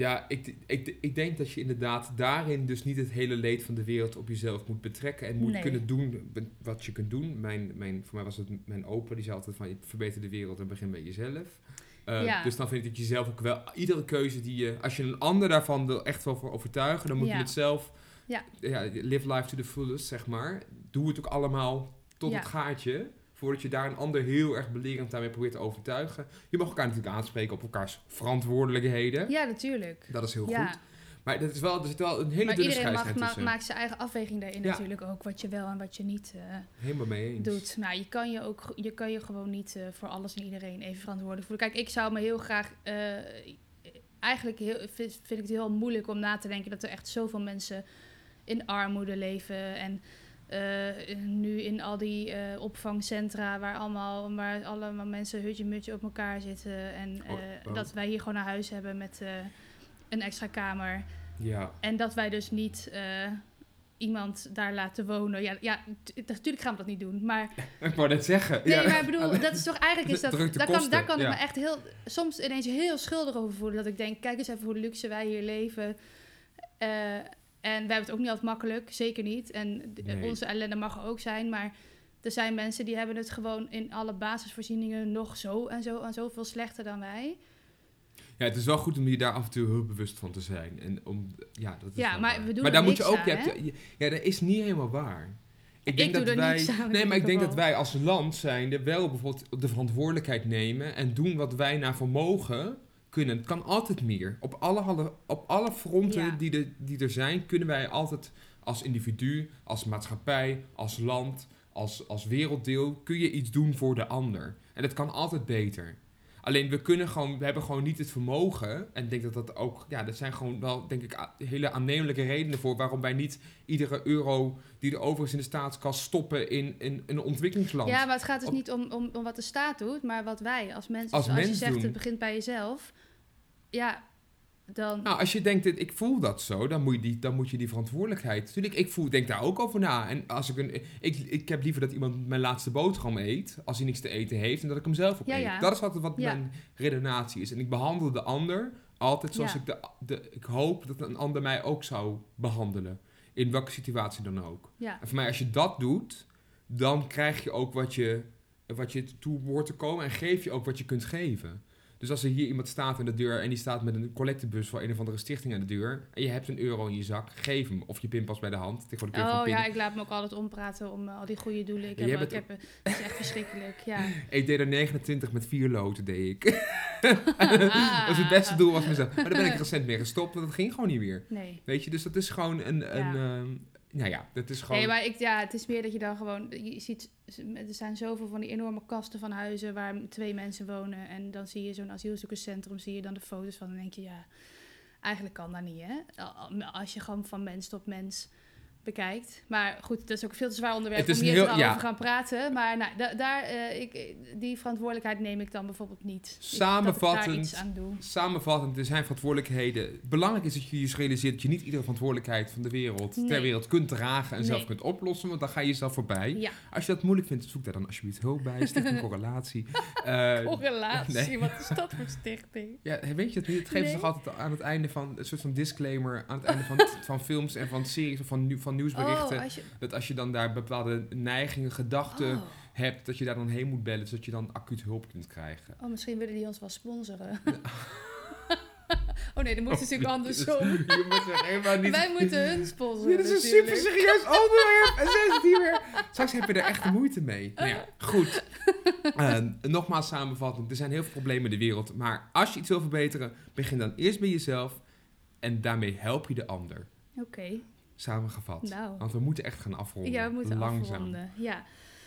Ja, ik, ik, ik denk dat je inderdaad daarin dus niet het hele leed van de wereld op jezelf moet betrekken. En moet Nee. kunnen doen wat je kunt doen. Mijn, mijn, voor mij was het mijn opa, die zei altijd van... verbeter de wereld en begin bij jezelf. Eh, Ja. Dus dan vind ik dat je zelf ook wel... Iedere keuze die je... Als je een ander daarvan wil echt wel voor overtuigen... dan moet Ja. je het zelf... Ja. live life to the fullest, zeg maar. Doe het ook allemaal tot Ja. het gaatje... Voordat je daar een ander heel erg belerend daarmee probeert te overtuigen. Je mag elkaar natuurlijk aanspreken op elkaars verantwoordelijkheden. Ja, natuurlijk. Dat is heel Ja. goed. Maar dat is wel, er zit wel een hele Maar dunne iedereen mag, ma maakt zijn eigen afweging daarin Ja. natuurlijk ook. Wat je wel en wat je niet eh, Helemaal mee eens. doet. Nou, je kan je, ook, je kan je gewoon niet eh, voor alles en iedereen even verantwoordelijk voelen. Kijk, ik zou me heel graag... eh, eigenlijk heel, vind, vind ik het heel moeilijk om na te denken... dat er echt zoveel mensen in armoede leven... en eh, nu in al die eh, opvangcentra waar allemaal, waar allemaal mensen hutje-mutje op elkaar zitten. En Oh, eh, oh. dat wij hier gewoon een huis hebben met een extra kamer. Ja. En dat wij dus niet iemand daar laten wonen. Ja, ja natuurlijk gaan we dat niet doen. Maar Ik wou net zeggen. nee, ja. maar ik bedoel, dat is toch eigenlijk is dat. Daar kan, daar kan ik me echt heel soms ineens heel schuldig over voelen. Dat ik denk, kijk eens even hoe luxe wij hier leven. Eh, en wij hebben het ook niet altijd makkelijk, zeker niet. En Nee. onze ellende mag er ook zijn, maar er zijn mensen die hebben het gewoon in alle basisvoorzieningen nog zo en zo en zoveel slechter dan wij. ja, het is wel goed om je daar af en toe heel bewust van te zijn. En om, ja, dat is Ja, maar waar. we doen maar daar moet je ook, je hebt, je- ja, dat is niet helemaal waar. Ik denk doe dat er wij, aan nee, maar ik denk dat wij als land zijnde wel bijvoorbeeld de verantwoordelijkheid nemen en doen wat wij naar vermogen kunnen. Het kan altijd meer. Op alle, alle- op alle fronten Ja. die, er, die er zijn, kunnen wij altijd als individu, als maatschappij, als land, als, als werelddeel, kun je iets doen voor de ander. En dat kan altijd beter. Alleen we kunnen gewoon, we hebben gewoon niet het vermogen. En ik denk dat dat ook, ja, dat zijn gewoon wel, denk ik, hele aannemelijke redenen voor waarom wij niet iedere euro die er over is in de staatskas stoppen in, in, een ontwikkelingsland. Ja, maar het gaat dus Op- niet om, om, om wat de staat doet, maar wat wij als mensen. Als als mens je zegt doen. het begint bij jezelf, ja, dan. Nou, als je denkt, dat ik voel dat zo, dan moet je die, dan moet je die verantwoordelijkheid. Natuurlijk, ik voel, denk daar ook over na. En als ik, een, ik, ik heb liever dat iemand mijn laatste boterham eet, als hij niks te eten heeft, en dat ik hem zelf op Ja, eet. ja. Dat is altijd wat Ja. mijn redenatie is. En ik behandel de ander altijd zoals ik, de, de, ik hoop dat een ander mij ook zou behandelen. In welke situatie dan ook. En voor mij, als je dat doet, dan krijg je ook wat je, wat je toe hoort te komen en geef je ook wat je kunt geven. Dus als er hier iemand staat aan de deur en die staat met een collectebus voor een of andere stichting aan de deur en je hebt een euro in je zak, geef hem. Of je pinpas bij de hand. Tegenwoordig Oh ja, ik laat me ook altijd ompraten om eh, al die goede doelen. Ik heb, ik heb, eh, het is echt verschrikkelijk. Ja. Ik deed er 29 met vier loten, deed ik. Ah. dat is het beste doel was mezelf. Maar daar ben ik recent mee gestopt, want dat ging gewoon niet meer. Nee. Weet je, dus dat is gewoon een... een Ja. ehm, nou ja, dat is gewoon... Nee, maar ik, ja, het is meer dat je dan gewoon. Je ziet, er zijn zoveel van die enorme kasten van huizen waar twee mensen wonen. En dan zie je zo'n asielzoekerscentrum, zie je dan de foto's van. En denk je, ja, eigenlijk kan dat niet, hè? Als je gewoon van mens tot mens bekijkt. Maar goed, dat is ook veel te zwaar onderwerp om hier heel- te ja. over gaan praten. Maar nou, da- daar, eh, ik, die verantwoordelijkheid neem ik dan bijvoorbeeld niet. Ik- Dat ik daar Samenvattend, iets aan doe. Samenvattend, er zijn verantwoordelijkheden. Belangrijk is dat je je realiseert dat je niet iedere verantwoordelijkheid van de wereld ter wereld kunt dragen en zelf kunt oplossen, want dan ga je jezelf voorbij. Ja, Als je dat moeilijk vindt, zoek daar dan alsjeblieft hulp bij. Sticht een correlatie. Eh, correlatie. nee. Wat is dat voor stichting? ja, weet je het niet? Het geeft toch altijd aan het einde van een soort van disclaimer aan het einde van, van films en van series of van, nieuw- van nieuwsberichten. Oh, als je, Dat als je dan daar bepaalde neigingen, gedachten oh. hebt, dat je daar dan heen moet bellen, zodat je dan acuut hulp kunt krijgen. Oh, misschien willen die ons wel sponsoren. Oh nee, dan moet het natuurlijk andersom. Je moet er helemaal niet... Wij moeten hun sponsoren. Dit is een natuurlijk. super serieus onderwerp. En zij zit hier weer. Straks heb je er echt moeite mee. Nou ja, goed. Eh, nogmaals samenvattend. Er zijn heel veel problemen in de wereld. Maar als je iets wil verbeteren, begin dan eerst bij jezelf. En daarmee help je de ander. Oké, Samengevat. nou. Want we moeten echt gaan afronden. Ja, we moeten Langzaam. afronden. Ja.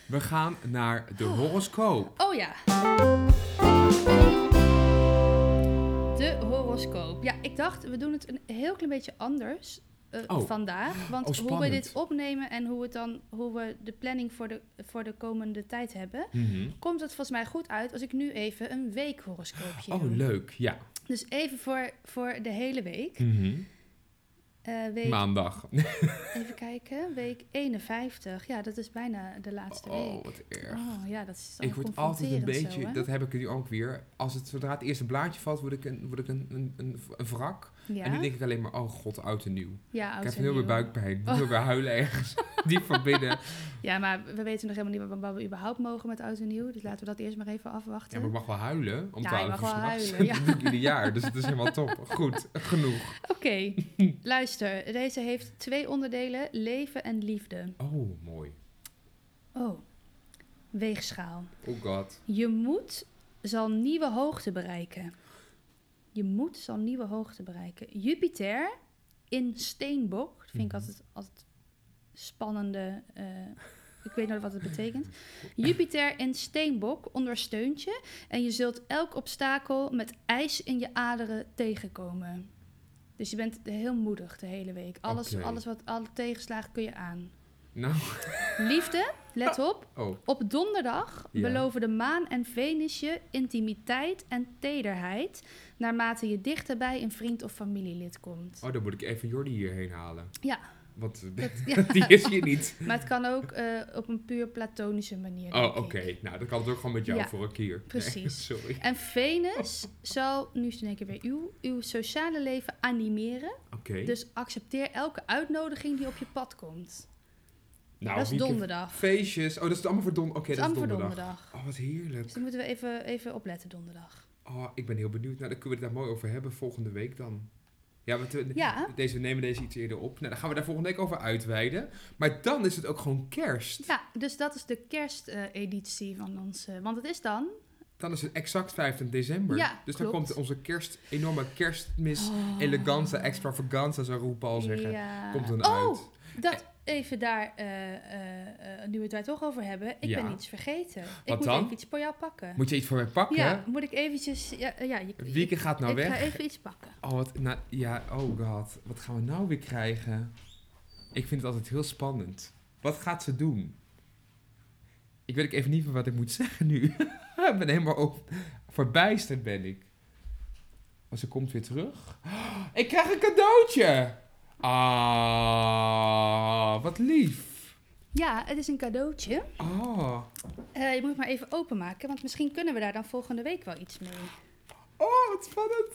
We gaan naar de horoscoop. Oh ja. De horoscoop. Ja, ik dacht, we doen het een heel klein beetje anders eh, Oh. vandaag. Want Oh, hoe we dit opnemen en hoe, het dan, hoe we de planning voor de, voor de komende tijd hebben... Mhm. komt het volgens mij goed uit als ik nu even een weekhoroscoopje Oh, doe. leuk. Ja. Dus even voor, voor de hele week. Mhm. Eh, week Maandag. Even kijken, week 51. Ja, dat is bijna de laatste Oh, week. wat erg. Oh ja, dat is Ik word altijd een beetje, zo, dat heb ik nu ook weer. Als het zodra het eerste blaadje valt, word ik een, word ik een, een, een, een wrak. Ja, En nu denk ik alleen maar, oh god, oud en nieuw. ja, ik heb en heel veel buikpijn. Ik Oh. wil weer huilen ergens. Diep van binnen. Ja, maar we weten nog helemaal niet wat, we überhaupt mogen met oud en nieuw. Dus laten we dat eerst maar even Ja, afwachten. maar ik mag wel huilen. Om Ja, 12 je mag wel huilen, ja. Dat doe ik ieder jaar. Dus het is helemaal top. Goed, genoeg. Oké, luister. Deze heeft twee onderdelen, leven en liefde. Oh, mooi. Oh, weegschaal. Oh god. Je moed zal nieuwe hoogte bereiken. Je moed zal nieuwe hoogte bereiken. Jupiter in Steenbok. Dat vind ik Mhm. altijd, altijd spannende. eh, ik weet nooit wat het betekent. Jupiter in Steenbok ondersteunt je. En je zult elk obstakel met ijs in je aderen tegenkomen. Dus je bent heel moedig de hele week. Alles, alles wat alle tegenslagen kun je aan. Nou, Liefde, let op. oh. Op donderdag Ja. beloven de maan en Venus je intimiteit en tederheid... naarmate je dichterbij een vriend of familielid komt. Oh, dan moet ik even Jordi hierheen halen. Ja, Want dat, ja. die is hier niet. maar het kan ook eh, op een puur platonische manier. Oh, oké. Nou, dan kan het ook gewoon met jou Ja, voor een keer. Nee, precies. sorry. En Venus zal, nu is het in één keer weer uw, uw sociale leven animeren. Oké. Dus accepteer elke uitnodiging die op je pad komt. Nou, dat is donderdag. Feestjes. Oh, dat is allemaal voor donderdag. Oké, dat is dat donderdag. donderdag. Oh, wat heerlijk. Dus daar moeten we even, even opletten donderdag. Oh, ik ben heel benieuwd. Nou, dan kunnen we het daar mooi over hebben volgende week dan. Ja, want we, Ja. Deze, we nemen deze iets eerder op. Nou, dan gaan we daar volgende week over uitweiden. Maar dan is het ook gewoon kerst. Ja, dus dat is de kersteditie van ons. want het is dan Dan is het exact 15 december. Ja, dus dan komt onze kerst, enorme kerstmis, Oh. eleganza, extravaganza, zou RuPaul zeggen. Ja. Komt dan oh, uit. dat even daar, eh, eh, eh, nu we het daar toch over hebben. Ik Ja. ben iets vergeten. ik Wat moet dan? even iets voor jou pakken. Moet je iets voor mij pakken? ja, moet ik eventjes... Ja, ja, je, Wieke gaat nou ik weg. ga even iets pakken. Oh, wat, nou, ja, oh god. Wat gaan we nou weer krijgen? Ik vind het altijd heel spannend. Wat gaat ze doen? Ik weet ook even niet meer wat ik moet zeggen nu. ik ben helemaal over, verbijsterd ben ik. Maar ze komt weer terug. ik krijg een cadeautje! Ah, wat lief. Ja, het is een cadeautje. Oh, Eh, je moet het maar even openmaken, want misschien kunnen we daar dan volgende week wel iets mee. oh wat spannend.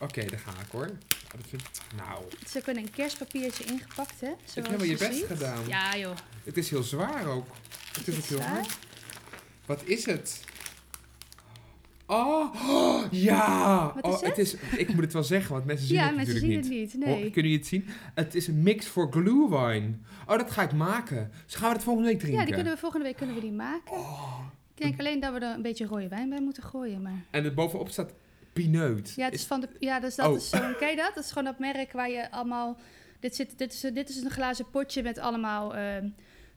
Oké, daar ga ik hoor. Oh, dat vind ik... Nou, Het is ook wel een kerstpapiertje ingepakt, hè? Zoals helemaal je best ziet. gedaan. Ja, joh. het is heel zwaar ook. Het is ook het heel zwaar? hard. Wat is het? Oh, oh, ja! Wat oh, het? is, ik moet het wel zeggen, want mensen zien Ja, het mensen natuurlijk zien niet. het niet. Nee. Oh, kunnen jullie het zien? Het is een mix voor glühwein. Oh, dat ga ik maken. Dus gaan we dat volgende week drinken? Ja, die kunnen we volgende week kunnen we die maken. Oh, Ik denk alleen dat we er een beetje rode wijn bij moeten gooien, maar... En er bovenop staat pineut. Ja, het is van de... Ja, dus dat Oh. is zo'n... Ken je dat? Dat is gewoon dat merk waar je allemaal... Dit, zit, dit, is, dit is een glazen potje met allemaal ehm,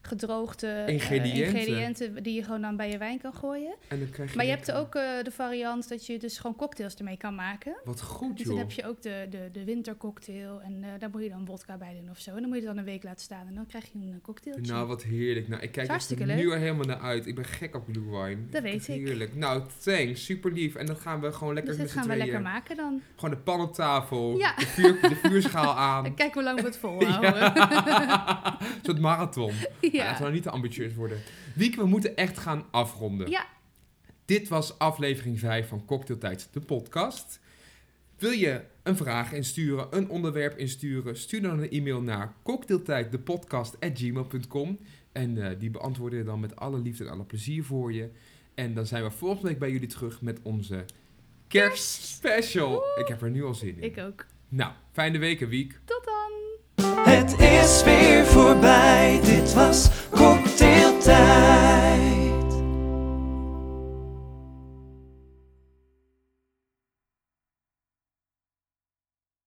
gedroogde eh, Ingrediënten. ingrediënten die je gewoon dan bij je wijn kan gooien. En dan krijg je Maar je hebt ook eh, de variant dat je dus gewoon cocktails ermee kan maken. Wat goed, Dus joh. dan heb je ook de, de, de wintercocktail en eh, daar moet je dan vodka bij doen of zo. En dan moet je het dan een week laten staan en dan krijg je een cocktailtje. Nou, wat heerlijk. Nou, ik kijk er nu al helemaal naar uit. Ik ben gek op glühwein. Dat weet ik. Heerlijk. Nou, thanks. Super lief. En dan gaan we gewoon lekker dus met gaan we lekker maken dan. Gewoon de pan op tafel. Ja. De, vuur, de vuurschaal aan. Kijk hoe lang we het volhouden. Ja. Een soort marathon. Ja. Laten we nou niet te ambitieus worden. Wieke, we moeten echt gaan afronden. Ja. Dit was aflevering 5 van Cocktailtijd, de podcast. Wil je een vraag insturen, een onderwerp insturen? Stuur dan een e-mail naar cocktailtijddepodcast.gmail.com En eh, die beantwoorden we dan met alle liefde en alle plezier voor je. En dan zijn we volgende week bij jullie terug met onze kerstspecial. Ik heb er nu al zin in. Ik ook. Nou, fijne week, Wiek. Tot dan! Het is weer voorbij, dit was cocktailtijd.